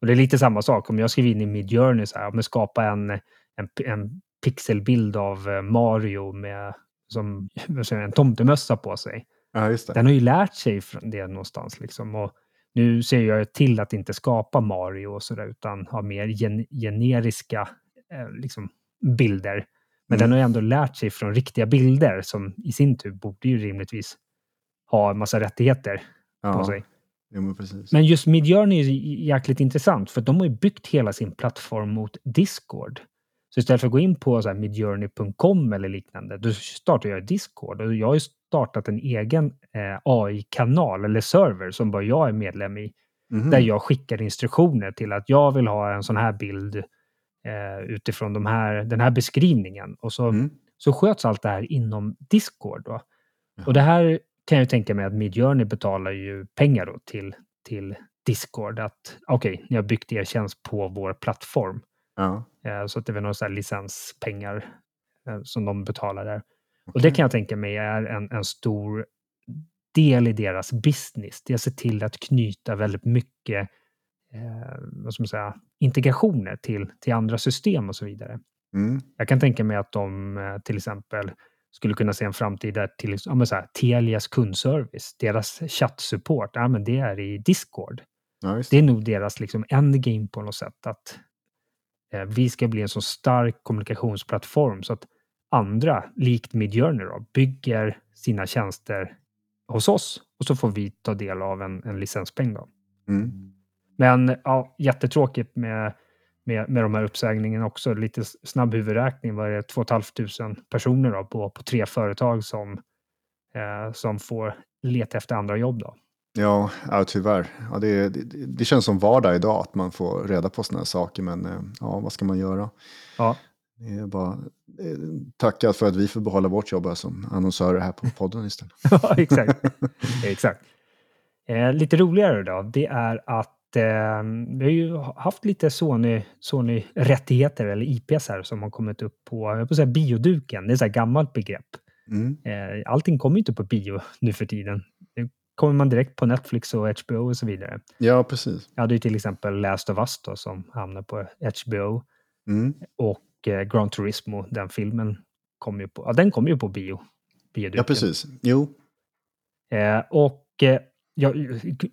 Och det är lite samma sak om jag skriver in i Midjourney så här, men skapa en, en, en pixelbild av eh, Mario med som, en tomtemössa på sig. Ja, Den har ju lärt sig från det någonstans liksom. Och nu ser jag till att inte skapa Mario och sådär utan ha mer gen generiska eh, liksom, bilder. Men mm. den har ju ändå lärt sig från riktiga bilder som i sin tur borde ju rimligtvis ha en massa rättigheter ja. på sig. Ja, men, precis. men just Midjourney är jäkligt intressant för de har ju byggt hela sin plattform mot Discord. Så istället för att gå in på midjourney.com eller liknande, då startar jag Discord. Och jag har ju startat en egen eh, AI-kanal eller server som bara jag är medlem i. Mm. Där jag skickar instruktioner till att jag vill ha en sån här bild eh, utifrån de här, den här beskrivningen. Och så, mm. så sköts allt det här inom Discord. Då. Och det här kan jag tänka mig att Midjourney betalar ju pengar till, till Discord. Att okej, okay, ni har byggt er tjänst på vår plattform. Ja. Eh, så att det är några licenspengar eh, som de betalar där. Okay. Och det kan jag tänka mig är en, en stor del i deras business. Det är att se till att knyta väldigt mycket eh, vad ska man säga, integrationer till, till andra system och så vidare. Mm. Jag kan tänka mig att de eh, till exempel skulle kunna se en framtid där till ja, så här, Telias kundservice, deras chattsupport, ja, men det är i Discord. Ja, det är nog deras liksom endgame på något sätt. Att vi ska bli en så stark kommunikationsplattform så att andra, likt Midjourney, då, bygger sina tjänster hos oss och så får vi ta del av en, en licenspeng. Då. Mm. Men ja, jättetråkigt med med, med de här uppsägningarna också. Lite snabb huvudräkning var det 2 500 personer då, på, på tre företag som, eh, som får leta efter andra jobb. Då. Ja, ja tyvärr. Ja, det, det, det, känns som vardag idag att man får reda på sådana här saker, men eh, ja, vad ska man göra? Ja. Det är bara tacka för att vi får behålla vårt jobb som annonsörer här på podden istället. ja, exakt. exakt. Eh, lite roligare då, det är att eh, vi har ju haft lite Sony-rättigheter Sony eller IPs här som har kommit upp på, jag på säga bioduken. Det är ett gammalt begrepp. Mm. Eh, allting kommer ju inte på bio nu för tiden. Nu kommer man direkt på Netflix och HBO och så vidare. Ja, precis. Jag hade ju till exempel Last of Us då, som hamnar på HBO. Mm. Och eh, Gran Turismo, den filmen, kom ju på, ja, den kom ju på bio. Bioduken. Ja, precis. Jo. Eh, och eh, jag,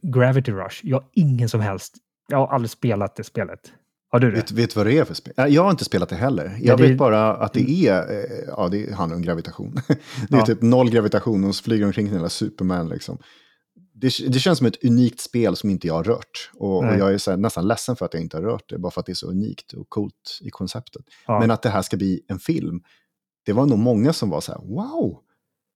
Gravity Rush, jag har ingen som helst, jag har aldrig spelat det spelet. Har du det? Vet, vet vad det är för spel? Jag har inte spelat det heller. Jag det... vet bara att det mm. är, eh, ja det handlar om gravitation. det är ja. typ noll gravitation och så flyger omkring hela Superman liksom. Det, det, känns som ett unikt spel som inte jag har rört. Och, och jag är här, nästan ledsen för att jag inte har rört det, bara för att det är så unikt och coolt i konceptet. Ja. Men att det här ska bli en film, det var nog många som var så här, wow,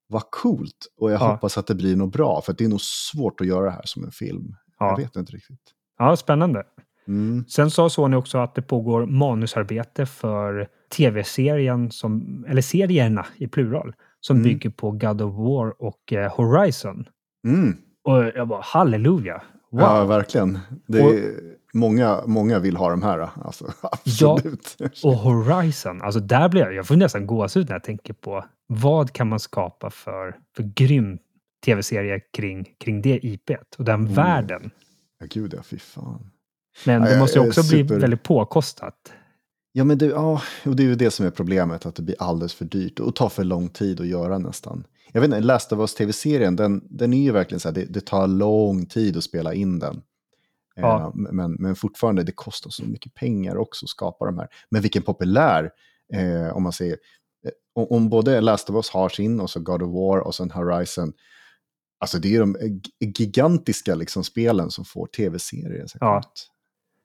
vad coolt. Och jag ja. hoppas att det blir något bra, för det är nog svårt att göra det här som en film. Ja. Jag vet inte riktigt. Ja, spännande. Mm. Sen sa Sony också att det pågår manusarbete för tv-serien, som, eller serierna i plural, som mm. bygger på God of War och eh, Horizon. Mm. Och jag bara, halleluja! Wow. Ja, verkligen. Det är, och, många, många vill ha de här. Alltså, absolut. Ja, och Horizon, alltså där blir jag, jag får nästan gåshud när jag tänker på vad kan man skapa för, för grym tv-serie kring, kring det IPet och den mm. världen. Ja, gud ja, fy fan. Men det måste ju också super... bli väldigt påkostat. Ja, men det, ja, och det är ju det som är problemet, att det blir alldeles för dyrt och tar för lång tid att göra nästan. Jag vet inte, Last of Us tv-serien, den, den är ju verkligen så här, det, det tar lång tid att spela in den. Ja. Eh, men, men fortfarande, det kostar så mycket pengar också att skapa de här. Men vilken populär, eh, om man säger, eh, om, om, både Last of Us har sin och så God of War och sen Horizon, alltså det är de gigantiska liksom spelen som får tv-serier. Ja.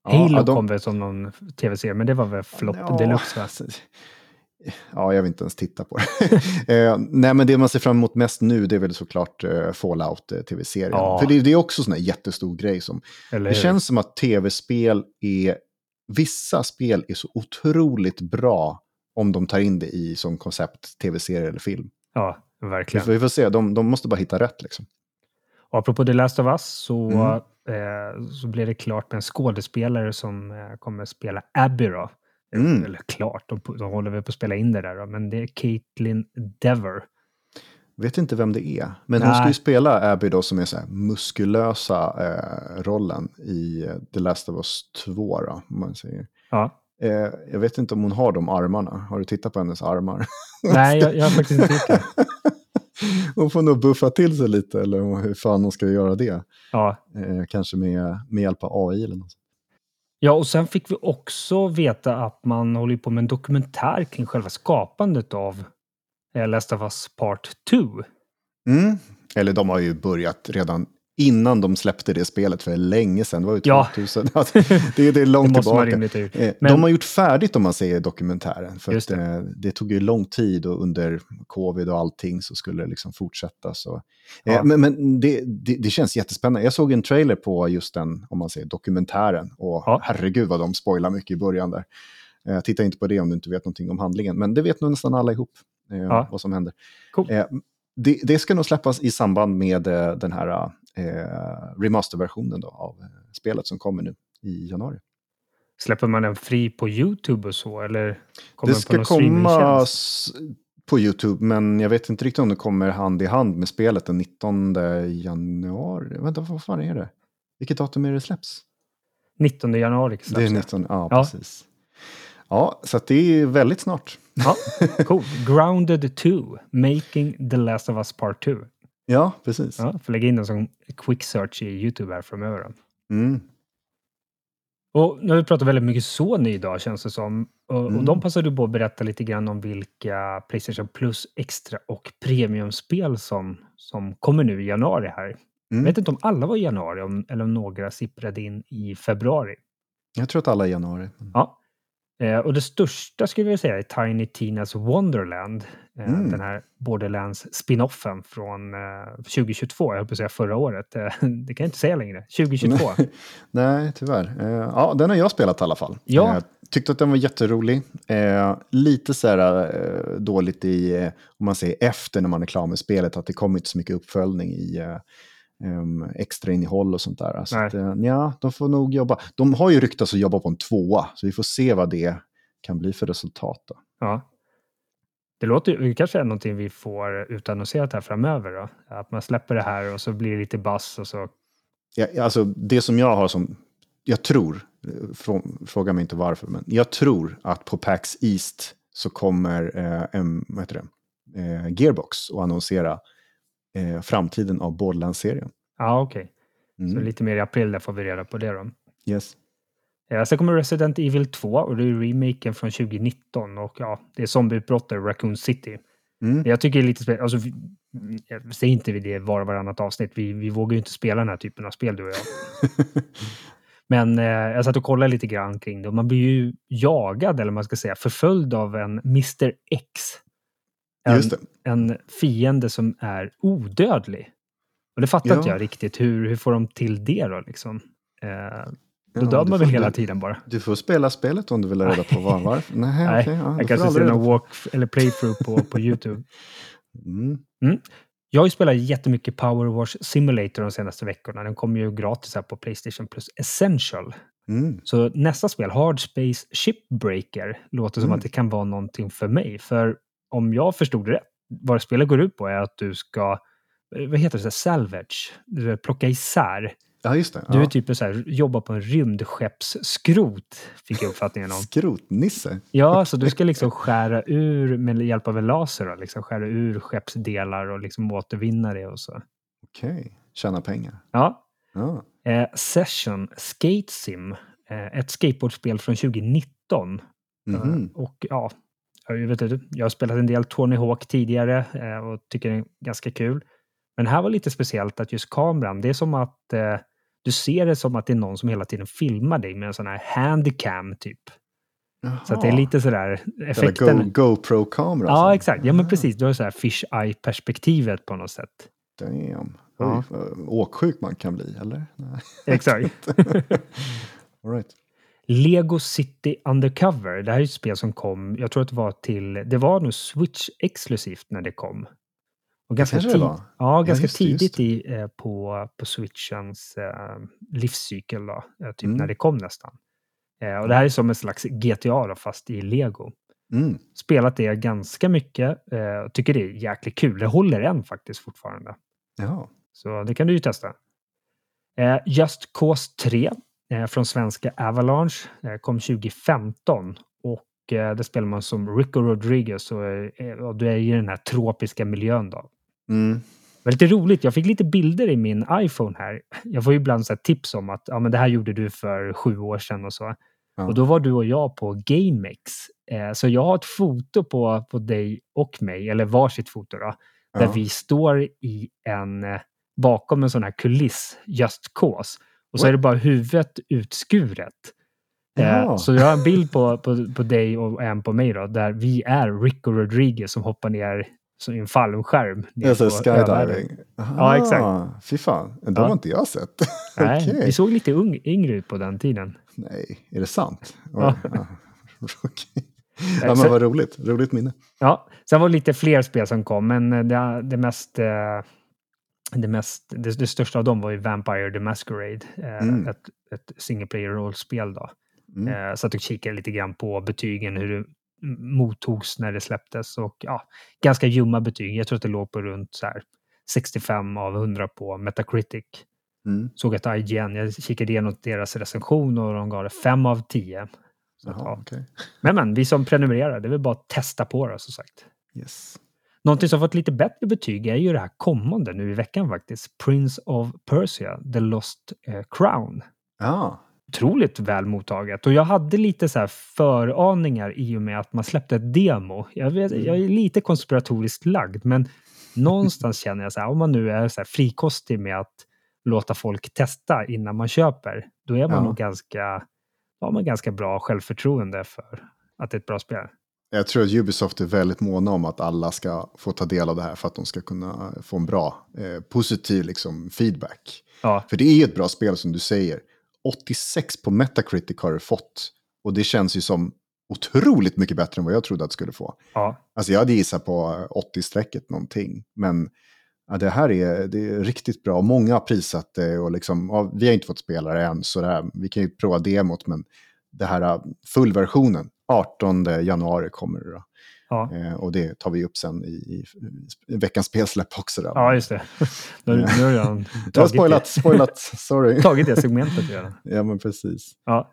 Halo ja, de... kom väl som någon tv-serie, men det var väl flopp ja, deluxe va? Ja, jag vill inte ens titta på det. eh, nej, men det man ser fram emot mest nu det är väl såklart eh, Fallout-tv-serien. Eh, ja. För det, det, är också en jättestor grej. Som, det känns som att tv-spel är... Vissa spel är så otroligt bra om de tar in det i som koncept, tv-serie eller film. Ja, verkligen. Vi får, vi får se, de, de måste bara hitta rätt liksom. Och apropå The Last of Us så, mm. Eh, så blev det klart med en skådespelare som eh, kommer spela Abby då. Mm. Eller klart, de, de håller väl på att spela in det där då, men det är Caitlin Dever. Vet inte vem det är, men Nej. hon ska ju spela Abby då som är så här muskulösa eh, rollen i eh, The Last of Us 2 då, man säger. Ja. Eh, jag vet inte om hon har de armarna. Har du tittat på hennes armar? Nej, jag, jag har faktiskt inte tittat. Hon får nog buffa till sig lite, eller hur fan hon ska göra det. Ja. Eh, kanske med, med hjälp av AI eller något. Ja, och sen fick vi också veta att man håller på med en dokumentär kring själva skapandet av eh, Last of Us Part 2. Mm. Eller de har ju börjat redan innan de släppte det spelet för länge sedan. Det var ju 2000. Ja. det, det är långt det tillbaka. Eh, Men... De har gjort färdigt om man säger dokumentären. För det. Att, eh, det. tog ju lång tid och under covid och allting så skulle det liksom fortsätta. Så. Eh, ja. Men, men det, det, det, känns jättespännande. Jag såg en trailer på just den, om man säger dokumentären. Och ja. herregud vad de spoilar mycket i början där. Titta inte på det om du inte vet någonting om handlingen. Men det vet nog nästan alla ihop ja. vad som händer. Cool. Det, det, ska nog släppas i samband med den här eh, remasterversionen av eh, spelet som kommer nu i januari. Släpper man den fri på YouTube och så? Eller kommer det ska på komma på YouTube, men jag vet inte riktigt om det kommer hand i hand med spelet den 19 januari. Vänta, vad fan är det? Vilket datum är det släpps? 19 januari släpps det. Är 19, ja, ja, precis. Ja, så det är väldigt snart. Ja, cool. Grounded 2, Making the Last of Us Part 2. Ja, precis. Ja, får lägga in den som quick search i YouTube här framöver. Mm. Och nu har vi pratat väldigt mycket Sony idag känns det som. Och, mm. och de passade på att berätta lite grann om vilka Playstation Plus Extra och Premiumspel som, som kommer nu i januari här. Mm. Jag vet inte om alla var i januari om, eller om några sipprade in i februari. Jag tror att alla är i januari. Ja. Eh, och det största skulle jag säga är Tiny Tinas Wonderland. Eh, mm. Den här Borderlands spinoffen från eh, 2022, jag höll på att säga förra året. Eh, det kan jag inte säga längre. 2022. Nej, tyvärr. Eh, ja, den har jag spelat i alla fall. Ja. Eh, tyckte att den var jätterolig. lite så här dåligt i, om man säger efter när man är klar med spelet, att det kommer inte så mycket uppföljning i um, extra innehåll och sånt där. Så att, uh, ja, de får nog jobba. De har ju ryktats att jobba på en tvåa, så vi får se vad det kan bli för resultat. Då. Ja. Det låter det kanske är någonting vi får utannonserat här framöver då? Att man släpper det här och så blir det lite bass och så. Ja, alltså det som jag har som, jag tror, fråga mig inte varför, men jag tror att på PAX East så kommer eh, en, vad heter det, eh, Gearbox att annonsera eh, framtiden av Borderlands-serien. Ja, okej. Okay. Mm. Så lite mer i april där får vi reda på det då. Yes. Eh, sen kommer Resident Evil 2 och det är remaken från 2019 och ja, det är zombieutbrott i Raccoon City. Mm. Jag tycker det är lite alltså, säger inte vi det var och varannat avsnitt, vi, vi vågar ju inte spela den här typen av spel du och jag. Men eh, jag satt och kollade lite grann kring det och man blir ju jagad, eller man ska säga förföljd av en Mr X en, en fiende som är odödlig. Och det fattar ja. inte jag riktigt. Hur, hur får de till det då liksom? Eh, då ja, dör man väl hela du, tiden bara. Du får spela spelet om du vill ha reda på var, varför. Nej, Nej okay, ja, jag kanske ser någon walk eller playthrough på, på YouTube. Mm. Mm. Jag har ju spelat jättemycket Power Wash Simulator de senaste veckorna. Den kommer ju gratis här på Playstation Plus Essential. Mm. Så nästa spel, Hard Space Shipbreaker, låter som mm. att det kan vara någonting för mig. För om jag förstod det rätt, vad spelet går ut på är att du ska, eh, vad heter det, salvage, plocka isär. Ja, just det. Ja. Du är typ så här, jobbar på en rymdskeppsskrot, fick jag uppfattningen om. Skrotnisse? Ja, så du ska liksom skära ur, med hjälp av en laser, då, liksom skära ur skeppsdelar och liksom återvinna det och så. Okej, okay. tjäna pengar. Ja. ja. Eh, Session Skate Sim, eh, ett skateboardspel från 2019. Mm -hmm. eh, och ja, jag, vet inte, jag har spelat en del Tony Hawk tidigare eh, och tycker det är ganska kul. Men här var lite speciellt att just kameran, det är som att eh, du ser det som att det är någon som hela tiden filmar dig med en sån här handcam typ. Jaha. Så att det är lite sådär effekten. Go, GoPro-kamera? Ja, så. exakt. Ja, men precis. Du har så här fish eye-perspektivet på något sätt. Damn. Ja. Åksjuk man kan bli, eller? Nej. Exakt. All right. Lego City Undercover. Det här är ett spel som kom, jag tror att det var till, det var nog Switch exklusivt när det kom. Och ganska, tid, ja, ja, ganska just, tidigt just. I, eh, på, på Switchens eh, livscykel, då, eh, typ mm. när det kom nästan. Eh, och det här är som en slags GTA då, fast i Lego. Mm. Spelat det ganska mycket, eh, tycker det är jäkligt kul. Det håller än faktiskt fortfarande. Ja. Så det kan du ju testa. Eh, Just Cause 3 Eh, från svenska Avalanche. Eh, kom 2015 och eh, det spelar man som Rico Rodriguez och, du är i den här tropiska miljön då. Mm. Lite roligt. Jag fick lite bilder i min iPhone här. Jag får ju ibland så tips om att ja, men det här gjorde du för sju år sedan och så. Ja. Och då var du och jag på GameX. så jag har ett foto på, på dig och mig, eller varsitt foto då, där ja. vi står i en bakom en sån här kuliss, Just Cause. Och så är det bara huvudet utskuret. Eh, så jag har en bild på, på, på dig och en på mig då, där vi är Rico Rodriguez som hoppar ner i en fallskärm. Alltså skydiving? Ja, exakt. Fy fan, det ja. har inte jag sett. Nej, okay. vi såg lite ung, yngre ut på den tiden. Nej, är det sant? Ja. ja. okay. Ja, men vad roligt. Roligt minne. Ja, sen var det lite fler spel som kom, men det, det mest eh, det, mest, det, det, största av dem var ju Vampire the Masquerade, eh, mm. ett, ett single player rollspel. Då. Mm. Eh, så att kikade lite grann på betygen, hur det mottogs när det släpptes och ja, ganska ljumma betyg. Jag tror att det låg på runt så här 65 av 100 på Metacritic. Mm. Såg att IGN, jag kikade igenom deras recension och de gav det 5 av 10. Jaha, ja. okay. Men men, vi som prenumererar, det är väl bara att testa på det som sagt. Yes. Någonting som fått lite bättre betyg är ju det här kommande nu i veckan faktiskt. Prince of Persia, The Lost eh, Crown. Ja. Otroligt väl mottaget. Och jag hade lite så här föraningar i och med att man släppte ett demo. Jag, vet, jag är lite konspiratoriskt lagd, men någonstans känner jag så här, om man nu är så frikostig med att låta folk testa innan man köper, då är man ja. nog ganska har man ganska bra självförtroende för att det är ett bra spel. Jag tror att Ubisoft är väldigt måna om att alla ska få ta del av det här för att de ska kunna få en bra, eh, positiv liksom, feedback. Ja. För det är ju ett bra spel som du säger. 86 på Metacritic har det fått. Och det känns ju som otroligt mycket bättre än vad jag trodde att det skulle få. Ja. Alltså jag hade gissat på 80-strecket någonting. Men ja, det här är, det är riktigt bra. Många har prisat det och liksom, ja, vi har inte fått spela det än. Så här, vi kan ju prova demot, men det här fullversionen, 18 januari kommer det då. Ja. Eh, och det tar vi upp sen i, i, veckans spelsläpp också. Då. ja, just det. Nu, nu har jag Jag har tagit, spoilat, spoilat, sorry. tagit det segmentet redan. ja, men precis. Ja.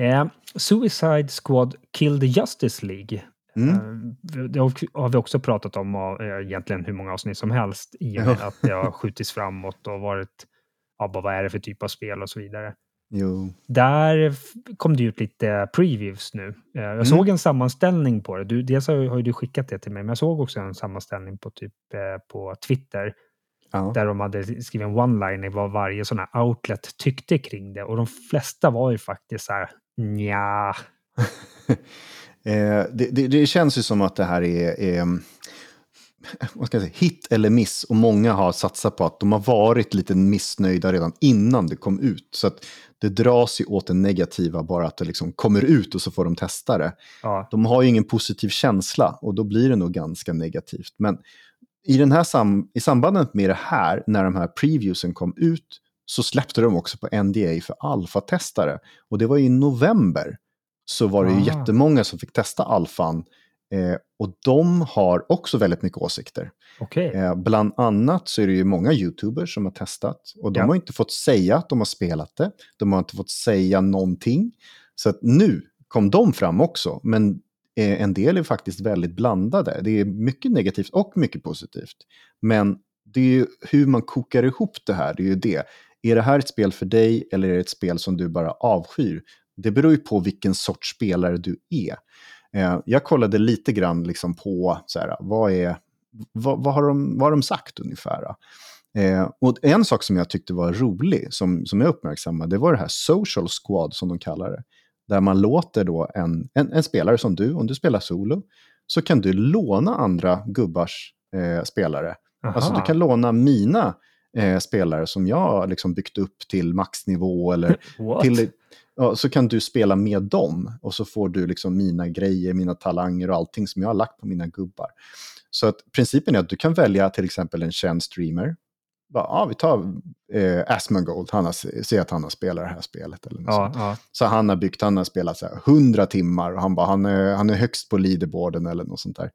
Eh, Suicide Squad Kill the Justice League. Mm. Eh, Det har vi också pratat om eh, egentligen hur många avsnitt som helst i och med Ja. att det har skjutits framåt och varit, ja, vad är det för typ av spel och så vidare. Jo. Där kom det ut lite previews nu. Eh, Jag Mm. såg en sammanställning på det. Du, dels har ju har ju du skickat det till mig, men jag såg också en sammanställning på, typ, eh, på Twitter Ja. där de hade skrivit en one-liner vad varje sån här outlet tyckte kring det. Och de flesta var ju faktiskt så här, nja. Eh, det, det, det känns ju som att det här är, är vad ska jag säga, hit eller miss. Och många har satsat på att de har varit lite missnöjda redan innan det kom ut. Så att det dras ju åt det negativa bara att det liksom kommer ut och så får de testa det. Ja, De har ju ingen positiv känsla och då blir det nog ganska negativt. Men i, den här sam i sambandet med det här, när de här previewsen kom ut, så släppte de också på NDA för alfatestare. Och det var i november. Så var det ju Ah. jättemånga som fick testa alfan. Eh, och de har också väldigt mycket åsikter. okej. Eh, bland annat så är det ju många YouTubers som har testat. Och de Ja. har inte fått säga att de har spelat det. De har inte fått säga någonting. Så att nu kom de fram också. Men eh, en del är faktiskt väldigt blandade. Det är mycket negativt och mycket positivt. Men det är ju hur man kokar ihop det här. Det är ju det. Är det här ett spel för dig eller är det ett spel som du bara avskyr? Det beror ju på vilken sorts spelare du är. Eh, jag kollade lite grann liksom på så här, vad, är, vad, vad, har de, vad har de sagt ungefär. Eh, och en sak som jag tyckte var rolig, som, som jag uppmärksammade, det var det här social squad som de kallar det. Där man låter då en, en, en spelare som du, om du spelar solo, så kan du låna andra gubbars eh, spelare. Alltså du Aha. kan låna mina eh, spelare som jag har liksom byggt upp till maxnivå eller What? till, ja, så kan du spela med dem och så får du liksom mina grejer, mina talanger och allting som jag har lagt på mina gubbar. Så att principen är att du kan välja till exempel en känd streamer. Bara, ja, vi tar eh, Asmongold, han har, säg att han har spelat det här spelet. Eller något Ja, ja. Så han har byggt, han har spelat så här 100 timmar och han, bara, han, är, han är högst på leaderboarden eller något sånt där.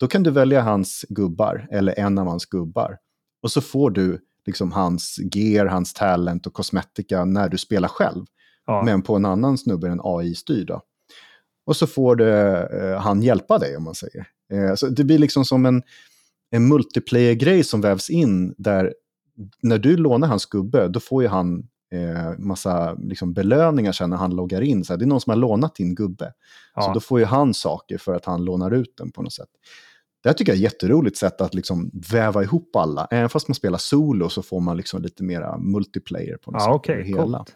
Då kan du välja hans gubbar eller en av hans gubbar. Och så får du liksom hans gear, hans talent och kosmetika när du spelar själv. Ja. Men på en annan snubbe, en AI-styrd. då. Och så får du, eh, han hjälpa dig om man säger. Eh, så det blir liksom som en, en multiplayer-grej som vävs in där när du lånar hans gubbe, då får ju han eh, massa liksom, belöningar sen när han loggar in. Så här, det är någon som har lånat din gubbe. ja. Så då får ju han saker för att han lånar ut den på något sätt. Det här tycker jag är ett jätteroligt sätt att liksom väva ihop alla. Även fast man spelar solo så får man liksom lite mera multiplayer på något ja sätt. över hela. coolt.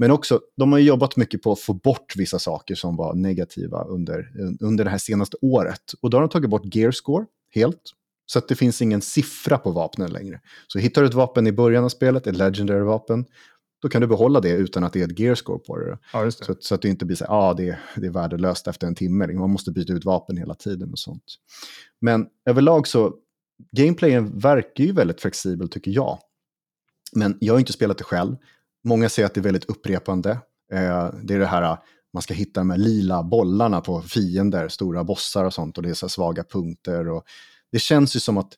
Men också, de har jobbat mycket på att få bort vissa saker som var negativa under, under det här senaste året. Och då har de tagit bort gear score helt. Så att det finns ingen siffra på vapnen längre. Så hittar du ett vapen i början av spelet, ett legendary vapen, då kan du behålla det utan att det är ett gear score på det. Ja, det. Så, att- så att det inte blir så här, ah, det, är- det är värdelöst efter en timme. Liksom. Man måste byta ut vapen hela tiden och sånt. Men överlag så, gameplayen verkar ju väldigt flexibel tycker jag. Men jag har inte spelat det själv. Många säger att det är väldigt upprepande. Eh, det är det här, man ska hitta de här lila bollarna på fiender, stora bossar och sånt. Och det är så svaga punkter. Och det känns ju som att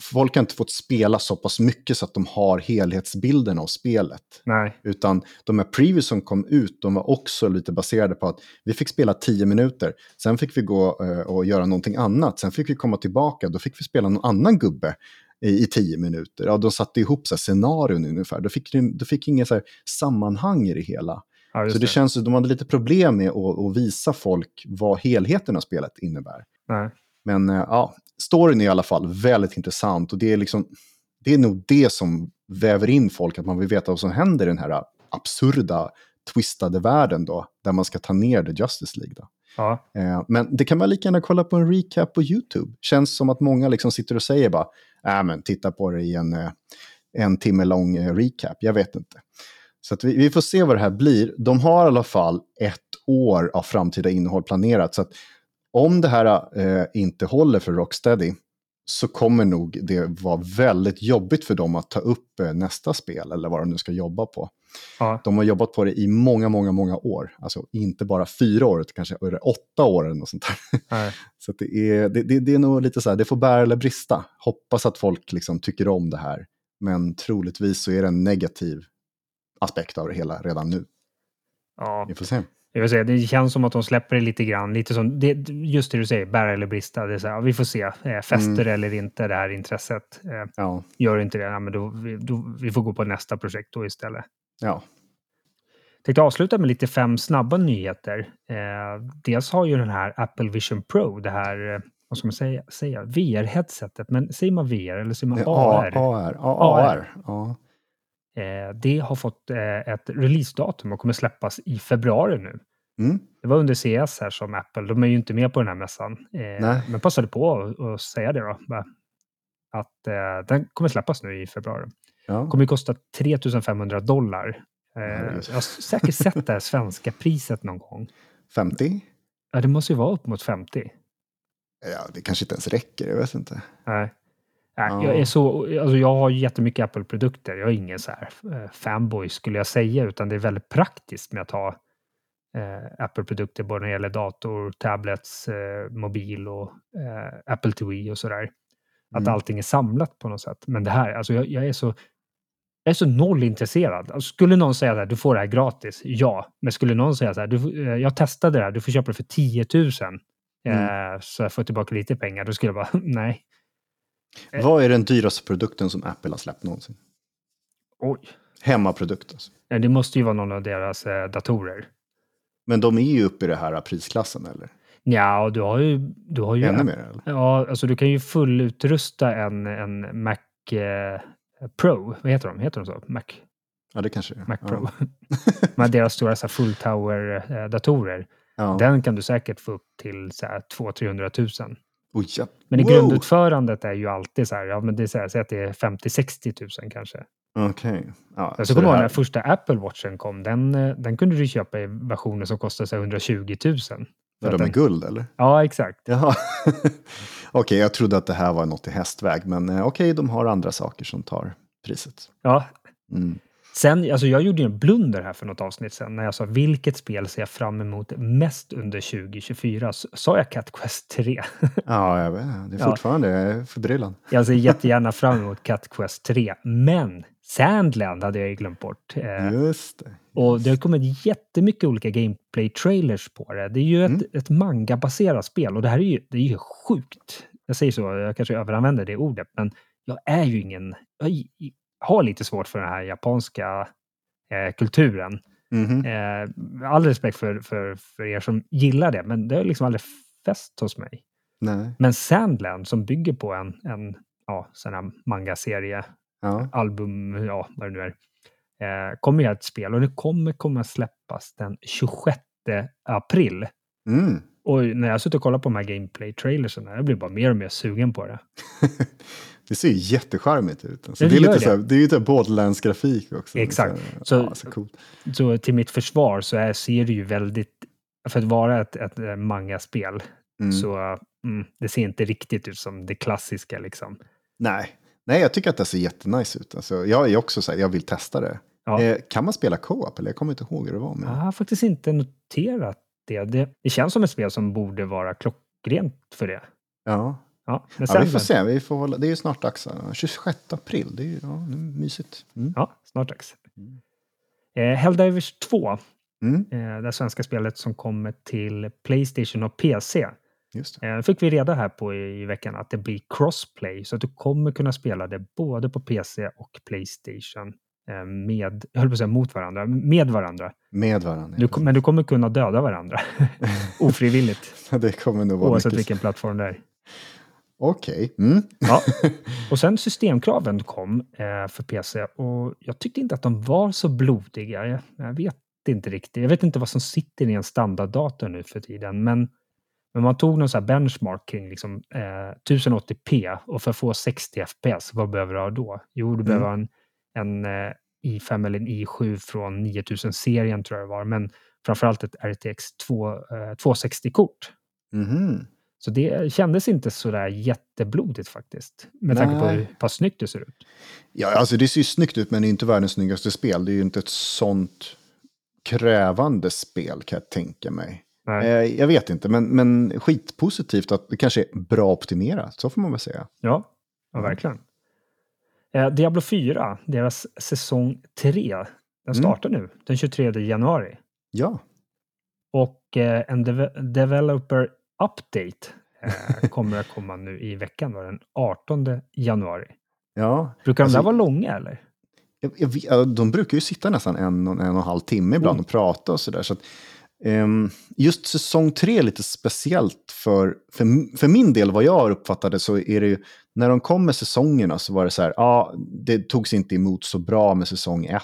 folk har inte fått spela så pass mycket så att de har helhetsbilden av spelet. Nej. Utan de här previews som kom ut, de var också lite baserade på att vi fick spela 10 minuter, sen fick vi gå eh, och göra någonting annat, sen fick vi komma tillbaka, då fick vi spela någon annan gubbe i, 10 minuter. Ja, de satte ihop så här scenarion ungefär, då fick, då fick inget så här sammanhang i det hela. Ja, Så det känns som att de hade lite problem med att, att visa folk vad helheten av spelet innebär. Nej. Men eh, ja, storyn är i alla fall väldigt intressant och det är liksom, det är nog det som väver in folk, att man vill veta vad som händer i den här absurda, twistade världen då, där man ska ta ner The Justice League. Då. Ja. Eh, men det kan man lika gärna kolla på en recap på YouTube. Känns som att många liksom sitter och säger bara, äh, men titta på det i en, eh, en timme lång eh, recap, jag vet inte. Så att vi, vi, får se vad det här blir. De har i alla fall ett år av framtida innehåll planerat. Så att om det här eh, inte håller för Rocksteady så kommer nog det vara väldigt jobbigt för dem att ta upp eh, nästa spel eller vad de nu ska jobba på. Ja. De har jobbat på det i många, många, många år. Alltså inte bara fyra år, utan kanske åtta år eller något sånt där. så det, är, det, det, det, är nog lite så här, det får bära eller brista. Hoppas att folk liksom tycker om det här. Men troligtvis så är det en negativ aspekt av det hela redan nu. Ja. Vi får se. Jag vill säga, det känns som att de släpper det lite grann. Lite som, det, just det du säger, bära eller brista. Det är så här, vi får se. Eh, fäster mm. eller inte det här intresset. Eh, ja. Gör inte det, ja, men då, då, vi får gå på nästa projekt då istället. Ja. Tänkte avsluta med lite fem snabba nyheter. Eh, dels har ju den här Apple Vision Pro, det här eh, vad ska man säga, säga VR-headsetet, men säger man VR eller säger man AR? AR. AR. AR. Eh, det har fått eh, ett releasedatum och kommer släppas i februari nu. Mm. Det var under CS här som Apple, de är ju inte med på den här mässan, eh, men passade på att säga det då. Att eh, den kommer släppas nu i februari. Ja. kommer ju kosta 3500 dollar. Eh, jag har säkert sett det här svenska priset någon gång. 50? Ja, det måste ju vara upp mot 50. Ja, det kanske inte ens räcker, jag vet inte. Nej. Ja. Jag, är så, alltså jag har jättemycket Apple-produkter. Jag är ingen så här eh, fanboy skulle jag säga, utan det är väldigt praktiskt med att ha eh, Apple-produkter både när det gäller dator, tablets, eh, mobil och eh, Apple TV och sådär. Att mm. allting är samlat på något sätt. Men det här, alltså jag, jag är så jag är så noll intresserad. Alltså skulle någon säga att du får det här gratis, ja. Men skulle någon säga så här, du, eh, jag testade det här, du får köpa det för 10 000. Mm. Eh, så jag får tillbaka lite pengar. Då skulle jag bara, nej. Eh. Vad är den dyraste produkten som Apple har släppt någonsin? Oj. Hemmaprodukt alltså. Det måste ju vara någon av deras eh, datorer. Men de är ju uppe i det här prisklassen eller? Ja, du har ju... Du har ju Ännu mer eller? Ja, alltså du kan ju fullutrusta en, en Mac eh, Pro. Vad heter de? Heter de så? Mac? Ja, det kanske är. Mac Pro. Ja. Med deras stora så här, full tower-datorer. Eh, ja. Den kan du säkert få upp till 200-300 000. Oh, ja. Men i wow. grundutförandet är ju alltid så här, ja men det är så här, säg att det är 50-60 000 kanske. Okej. Okay. Ja, jag kommer ihåg när första Apple Watchen kom, den, eh, den kunde du köpa i versioner som kostade 120 000. Var de med guld eller? Ja, exakt. Jaha. okej, okay, jag trodde att det här var något i hästväg, men eh, okej, okay, de har andra saker som tar priset. Ja. Mm. Sen, alltså jag gjorde en blunder här för något avsnitt sen när jag sa vilket spel ser jag fram emot mest under 2024. Så sa jag Cat Quest 3. ja, jag vet. Det är fortfarande ja. förbryllande. Jag ser jättegärna fram emot Cat Quest 3, men Sandland hade jag glömt bort. Eh, Just det. Och det har kommit jättemycket olika gameplay-trailers på det. Det är ju mm. ett, ett manga-baserat spel och det här är ju, det är ju sjukt. Jag säger så, jag kanske överanvänder det ordet, men jag är ju ingen... Jag har lite svårt för den här japanska eh, kulturen. Mm. Eh, all respekt för, för, för er som gillar det, men det har liksom aldrig fäst hos mig. Nej. Men Sandland som bygger på en, en ja, sån här manga-serie, ja. album, ja, vad det nu är, eh, kommer ju ett spel och det kommer komma släppas den 26 april. Mm. Och när jag suttit och kollat på de här gameplay-trailersen, jag blir bara mer och mer sugen på det. Det ser ju jättecharmigt ut. Alltså, det, det, är lite det. Så här, det är ju typ Borderlands-grafik också. Exakt. Så, ja, så, så, till mitt försvar så är, ser det ju väldigt, för att vara ett, ett eh, manga-spel, mm. så mm, det ser inte riktigt ut som det klassiska liksom. Nej, Nej jag tycker att det ser jättenice ut. Alltså, jag är också så här, jag vill testa det. Ja. Eh, kan man spela co-op? Eller jag kommer inte ihåg hur det var. Men... Jag har faktiskt inte noterat det. det. Det känns som ett spel som borde vara klockrent för det. Ja, Ja, ja, vi får se. Vi får hålla, det är ju snart dags. 26 april. Det är ju ja, mysigt. Mm. Ja, snart dags. Mm. Eh, Helldivers 2. Mm. Eh, det svenska spelet som kommer till Playstation och PC. Just det. Eh, fick vi reda här på i, i, veckan att det blir crossplay. Så att du kommer kunna spela det både på PC och Playstation. Eh, med, jag höll på att säga mot varandra, med varandra. Med varandra. Du, men du kommer kunna döda varandra. Ofrivilligt. det kommer nog vara Oavsett mycket. vilken plattform det är. Okej. Okay. Mm. Ja. Och sen systemkraven kom eh, för PC och jag tyckte inte att de var så blodiga. Jag, jag, vet inte riktigt. Jag vet inte vad som sitter i en standarddator nu för tiden, men, men man tog någon sån benchmark kring liksom, eh, 1080p och för att få 60 fps, vad behöver du ha då? Jo, du behöver mm. en, en eh, i5 eller en i7 från 9000-serien tror jag det var, men framförallt ett RTX 2, eh, 260-kort. Mm. Så det kändes inte så där jätteblodigt faktiskt. Med Nej. tanke på hur pass snyggt det ser ut. Ja, alltså det ser ju snyggt ut men det är inte världens snyggaste spel. Det är ju inte ett sånt krävande spel kan jag tänka mig. Eh, jag vet inte, men, men skitpositivt att det kanske är bra optimerat. Så får man väl säga. Ja, ja verkligen. Eh, Diablo 4, deras säsong 3, den mm. startar mm. nu den 23 januari. Ja. Och eh, en de developer update eh, kommer att komma nu i veckan, då, den 18 januari. Ja. Brukar de alltså, där vara långa eller? Jag, jag, de brukar ju sitta nästan en, en och en halv timme ibland mm. och prata och sådär. Så um, just säsong tre är lite speciellt för, för, för min del, vad jag har uppfattat så är det ju, när de kom med säsongerna så var det så här, ja, ah, det togs inte emot så bra med säsong ett.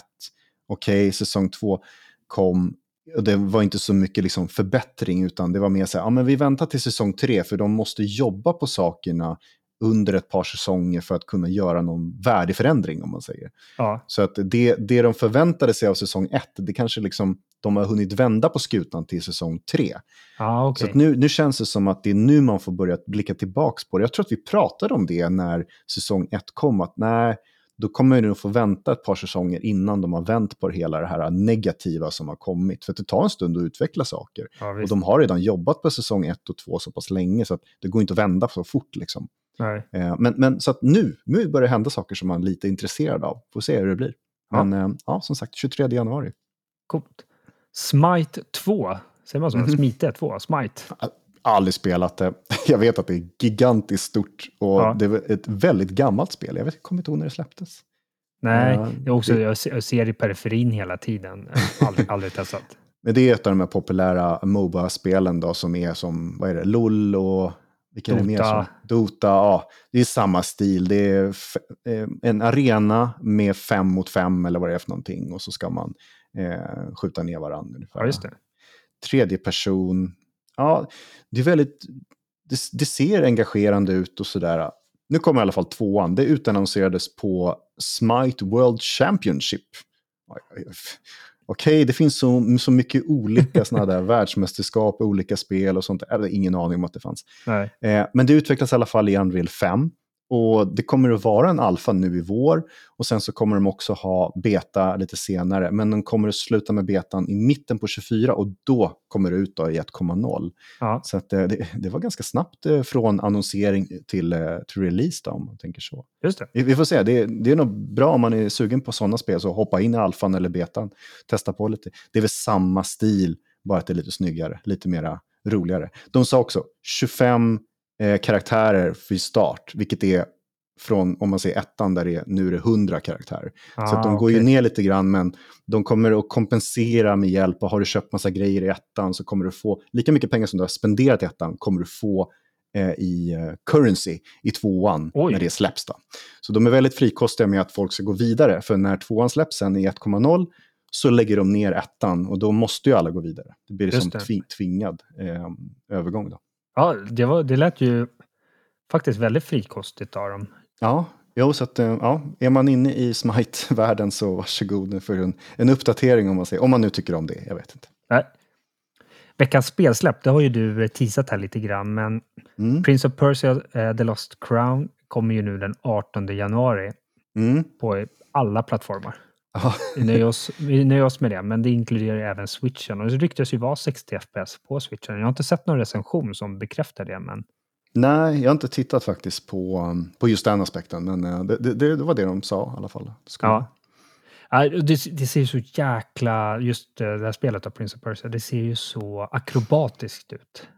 Okej, okay, säsong två kom och det var inte så mycket liksom förbättring, utan det var mer så här, ja men vi väntar till säsong tre, för de måste jobba på sakerna under ett par säsonger för att kunna göra någon värdeförändring, om man säger. Ja. Så att det, det de förväntade sig av säsong ett, det kanske liksom de har hunnit vända på skutan till säsong tre. Ah, okay. Så nu, nu känns det som att det är nu man får börja blicka tillbaka på det. Jag tror att vi pratade om det när säsong ett kom, att nej, då kommer du nog få vänta ett par säsonger innan de har vänt på hela det här negativa som har kommit. För det tar en stund att utveckla saker. Ja, och de har redan jobbat på säsong ett och två så pass länge så att det går inte att vända så fort. Liksom. Eh, men, men så att nu, nu börjar det hända saker som man är lite intresserad av. Får se hur det blir. Men ja, eh, ja som sagt, 23 januari. Coolt. Smite 2, säger man så? Mm. Smite 2, Smite aldrig spelat det. Jag vet att det är gigantiskt stort och ja. det är ett väldigt gammalt spel. Jag vet, kommer inte ihåg när det släpptes. Nej, uh, jag, också, jag ser i periferin hela tiden. Aldrig, aldrig testat. Men det är ett av de här populära Moba-spelen då som är som, vad är det, LOL och vilka Dota. är det mer som? Dota, ja. Det är samma stil. Det är eh, en arena med fem mot fem eller vad det är för någonting. Och så ska man eh, skjuta ner varandra. Ungefär. Ja, just det. Tredje person, ja, det är väldigt, det, det ser engagerande ut och sådär. Nu kommer i alla fall tvåan. Det utannonserades på Smite World Championship. Okej, okay, det finns så, så mycket olika sådana där världsmästerskap, olika spel och sånt. Jag hade ingen aning om att det fanns. Eh, men det utvecklas i alla fall i Unreal 5. Och det kommer att vara en alfa nu i vår och sen så kommer de också ha beta lite senare. Men de kommer att sluta med betan i mitten på 24 och då kommer det ut då i 1.0. Ja. Så eh, det, det, var ganska snabbt eh, från annonsering till, eh, till release då, om man tänker så. Just det. Vi får se, det, det är nog bra om man är sugen på sådana spel, så hoppa in i alfan eller betan, testa på lite. Det är väl samma stil, bara att det är lite snyggare, lite mera roligare. De sa också 25 eh, karaktärer för start, vilket är från, om man säger ettan, där det är, nu är det 100 karaktärer. Ah, så de går okay. ju ner lite grann, men de kommer att kompensera med hjälp. Och har du köpt massa grejer i ettan så kommer du få, lika mycket pengar som du har spenderat i ettan, kommer du få eh, i eh, currency i tvåan Oj. när det släpps. Då. Så de är väldigt frikostiga med att folk ska gå vidare, för när tvåan släpps sen i 1.0 så lägger de ner ettan och då måste ju alla gå vidare. Det blir som det. tvingad eh, övergång. Då. Ja, det, var, det lät ju faktiskt väldigt frikostigt av dem. Ja, jo, så att, eh, ja, är man inne i Smite-världen så varsågod för en, en uppdatering om man, säger, om man nu tycker om det. Jag vet inte. Nej. Veckans spelsläpp, det har ju du eh, teasat här lite grann, men mm. Prince of Persia, uh, The Lost Crown kommer ju nu den 18 januari mm. på alla plattformar. Vi, nöjer oss, vi nöjer oss med det, men det inkluderar även switchen. Och det ryktas ju vara 60 FPS på switchen. Jag har inte sett någon recension som bekräftar det, men... Nej, jag har inte tittat faktiskt på, um, på just den aspekten, men uh, det, det, det var det de sa i alla fall. Ja. ja det, det, ser så jäkla, just uh, det här spelet av Prince of Persia, det ser ju så akrobatiskt ut.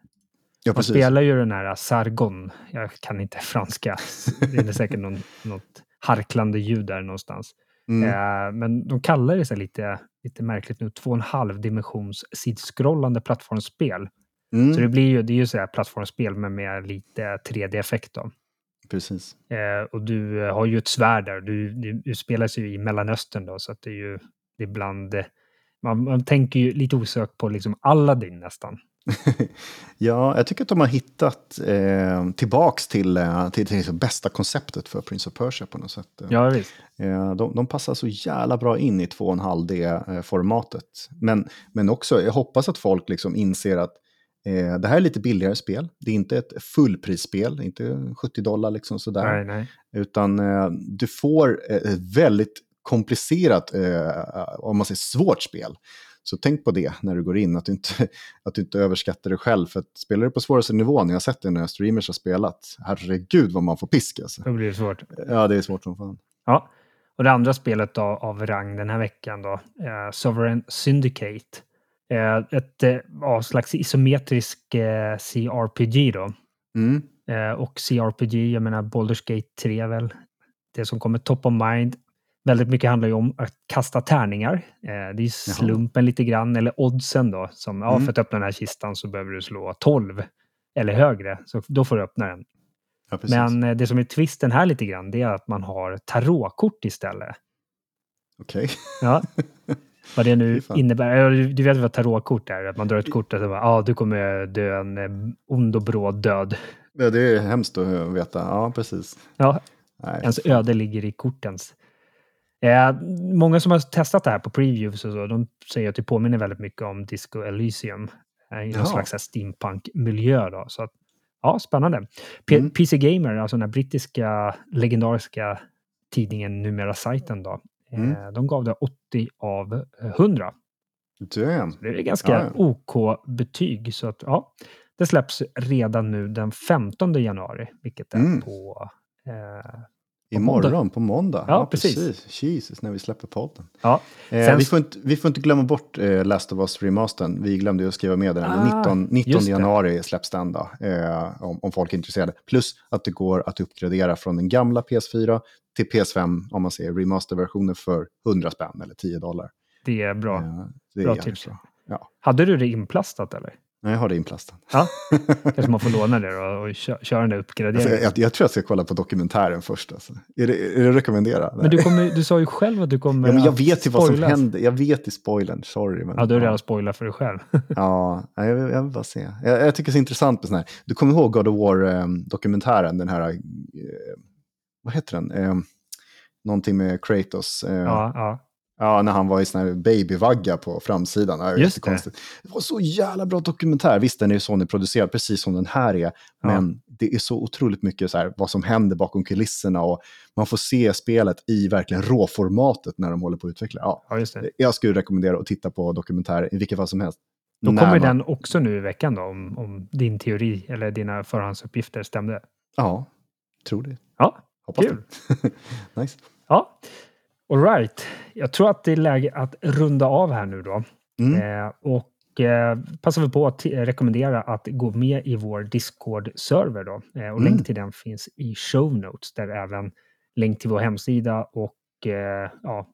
Ja, Man spelar ju den här Sargon, jag kan inte franska, det är säkert någon, något harklande ljud där någonstans. Mm. Eh, men de kallar det så lite, lite märkligt nu, två och en halv dimensions sidskrollande plattformsspel. Mm. Så det blir ju, det är ju så här plattformsspel men med lite 3D-effekt då. Precis. Eh, och du eh, har ju ett svärd där. Du, du, du spelas ju i Mellanöstern då, så att det är ju det är bland... eh, Man, man tänker ju lite osökt på liksom Aladdin nästan. ja, jag tycker att de har hittat eh, tillbaks till, eh, till, till det bästa konceptet för Prince of Persia på något sätt. Ja, visst. Eh, de, de passar så jävla bra in i 2,5D-formatet. Men, men också, jag hoppas att folk liksom inser att eh, det här är lite billigare spel. Det är inte ett fullprisspel, inte 70 dollar liksom sådär. Nej, nej. Utan eh, du får ett väldigt komplicerat, eh, om man säger svårt spel. Så tänk på det när du går in, att du inte, att du inte överskattar dig själv. För att spelar du på svåraste nivån, jag har sett det när streamers har spelat, herregud vad man får pisk alltså. Då blir det svårt. Ja, det är svårt som fan. Ja, och det andra spelet då, av rang den här veckan då, eh, Sovereign Syndicate. Eh, ett eh, slags isometrisk eh, CRPG då. Mm. Eh, och CRPG, jag menar Baldur's Gate 3 väl, det som kommer top of mind. Väldigt mycket handlar ju om att kasta tärningar. Eh, det är slumpen lite grann, eller oddsen då. Som, ja, Mm. för att öppna den här kistan så behöver du slå 12 eller högre. Så då får du öppna den. Ja. Men eh, det som är twisten här lite grann, det är att man har tarotkort istället. Okej. Ja. Vad det nu innebär. Du vet vad tarotkort är? Att man drar ett kort och så bara, ja, du kommer dö en eh, ond och bråd död. Ja, det är hemskt att veta. Ja, precis. Ja, Nej, ens öde ligger i kortens. Eh, många som har testat det här på previews och så, de säger att det påminner väldigt mycket om Disco Elysium. Eh, I någon Jaha. slags steampunk-miljö då. Så att, ja, spännande. P- Mm. PC Gamer, alltså den här brittiska legendariska tidningen, numera sajten då. Eh, Mm. De gav det 80 av 100. Damn. Det är ganska Ja, ja. OK-betyg. Så att, ja, det släpps redan nu den 15 januari, vilket är Mm. på... Eh, Imorgon, på måndag. Ja, precis. Jesus, när vi släpper podden. ja, Eh, Sen- vi, får inte, vi får inte glömma bort eh, Last of Us remastern. Vi glömde ju att skriva med den. Ah, 19, 19 just det. januari släpps den då, eh, om, om folk är intresserade. Plus att det går att uppgradera från den gamla PS4 till PS5, om man säger remasterversionen för 100 spänn eller 10 dollar. det är bra. Eh, det är Bra jävligt tips. bra. Ja, Hade du det inplastat eller? Nej, jag har det inplastat. Ja, kanske man får låna det då och kö- köra den där Alltså, uppgraderingen. jag, jag tror jag ska kolla på dokumentären först. Alltså. Är, det, är det rekommendera? Men du, kommer, du sa ju själv att du kommer ja, men jag vet ju vad som spoilas. händer. Jag vet i spoilern, sorry. Men, Ja, du har redan spoilat för dig själv. Ja, jag, jag vill bara se. Jag, jag tycker det är så intressant med sån här. Du kommer ihåg God of War-dokumentären, den här, eh, vad heter den? Eh, någonting med Kratos. Eh, ja. Ja, ja. när han var i sån här babyvagga på framsidan. Ja, Just jättekonstigt. det. var så jävla bra dokumentär. Visst, den är ju Sony-producerad, precis som den här är. Men det är så otroligt mycket så här, vad som händer bakom kulisserna och man får se spelet i verkligen råformatet när de håller på att utveckla. Ja, ja, just det. jag skulle rekommendera att titta på dokumentär i vilket fall som helst. Då kommer man- den också nu i veckan då, om, om din teori eller dina förhandsuppgifter stämde. Ja, tror det. Ja, Hoppas Kul. det. nice. ja. All right. Jag tror att det är läge att runda av här nu då. Mm. Eh, och eh, passar vi på att rekommendera att gå med i vår Discord-server då. Eh, och Mm. länk till den finns i show notes där även länk till vår hemsida och eh, ja,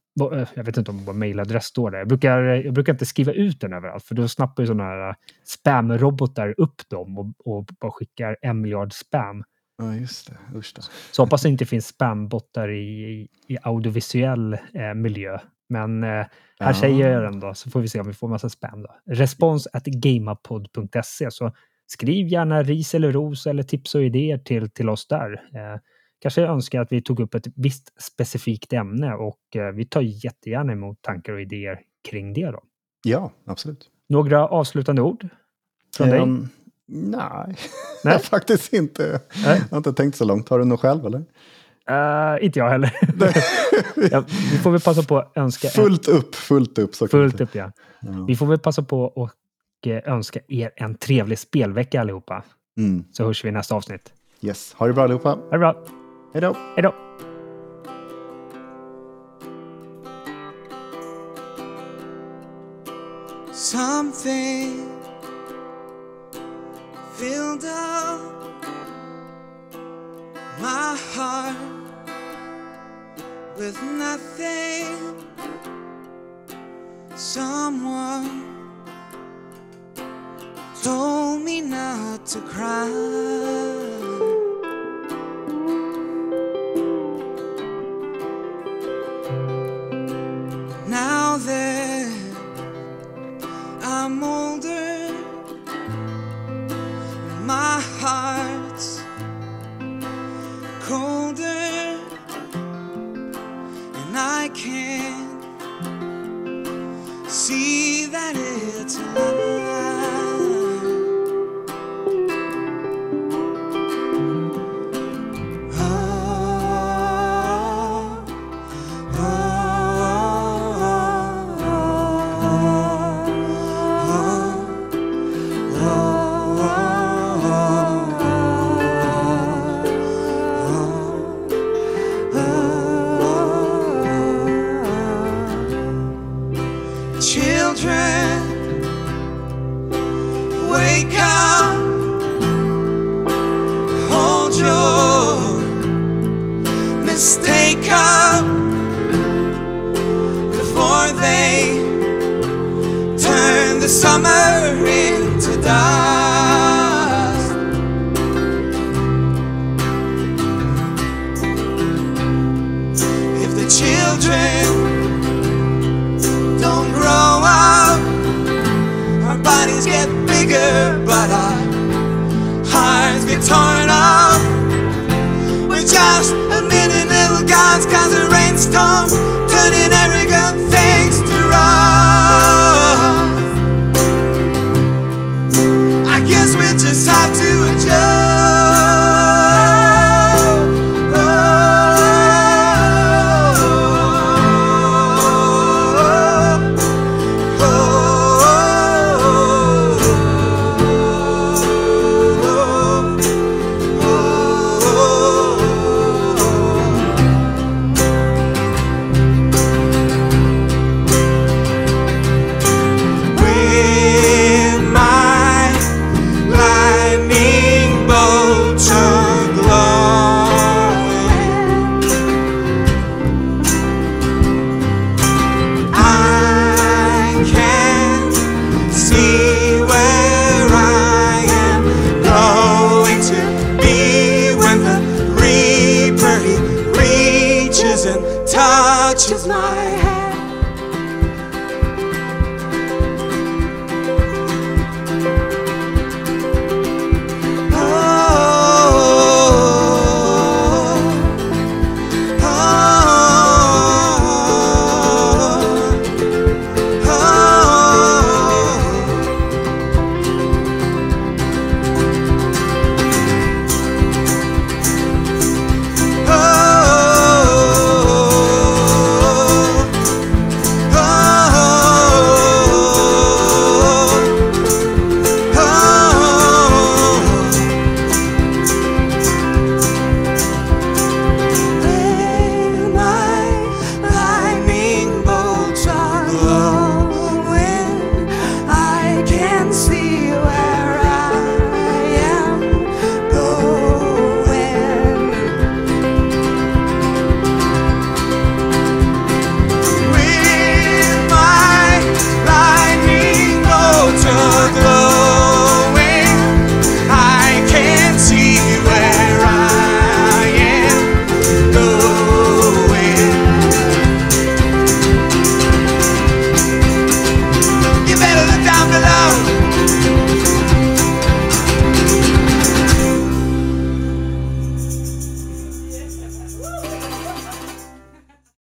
jag vet inte om vår mailadress står där. Jag brukar, jag brukar inte skriva ut den överallt för då snappar ju sådana här spam-robotar upp dem och, och bara skickar en miljard spam. Ja, just det. Usch då. Så hoppas det inte finns spambottar i, i, audiovisuell eh, miljö. Men eh, här Ja. säger jag den då, så får vi se om vi får massa spam. Då. Respons at gamapod.se. Så skriv gärna ris eller ros eller tips och idéer till, till oss där. Eh, kanske önskar att vi tog upp ett visst specifikt ämne och eh, vi tar jättegärna emot tankar och idéer kring det. Då. Ja, absolut. Några avslutande ord från dig? Nej, Nej. faktiskt inte. Nej. Jag har inte tänkt så långt. Har du något själv eller? Eh, inte jag heller. ja, vi får väl passa på att önska en- fullt upp, fullt upp. Så fullt upp. Ja. Ja. Vi får väl passa på och eh, önska er en trevlig spelvecka allihopa. Mm. Så hörs vi i nästa avsnitt. Yes, ha det bra allihopa. Ha det bra. Hej då. Hej då. Something filled up my heart with nothing. Someone told me not to cry. mistake up before they turn the summer into dark. guns, guns and rainstorms turning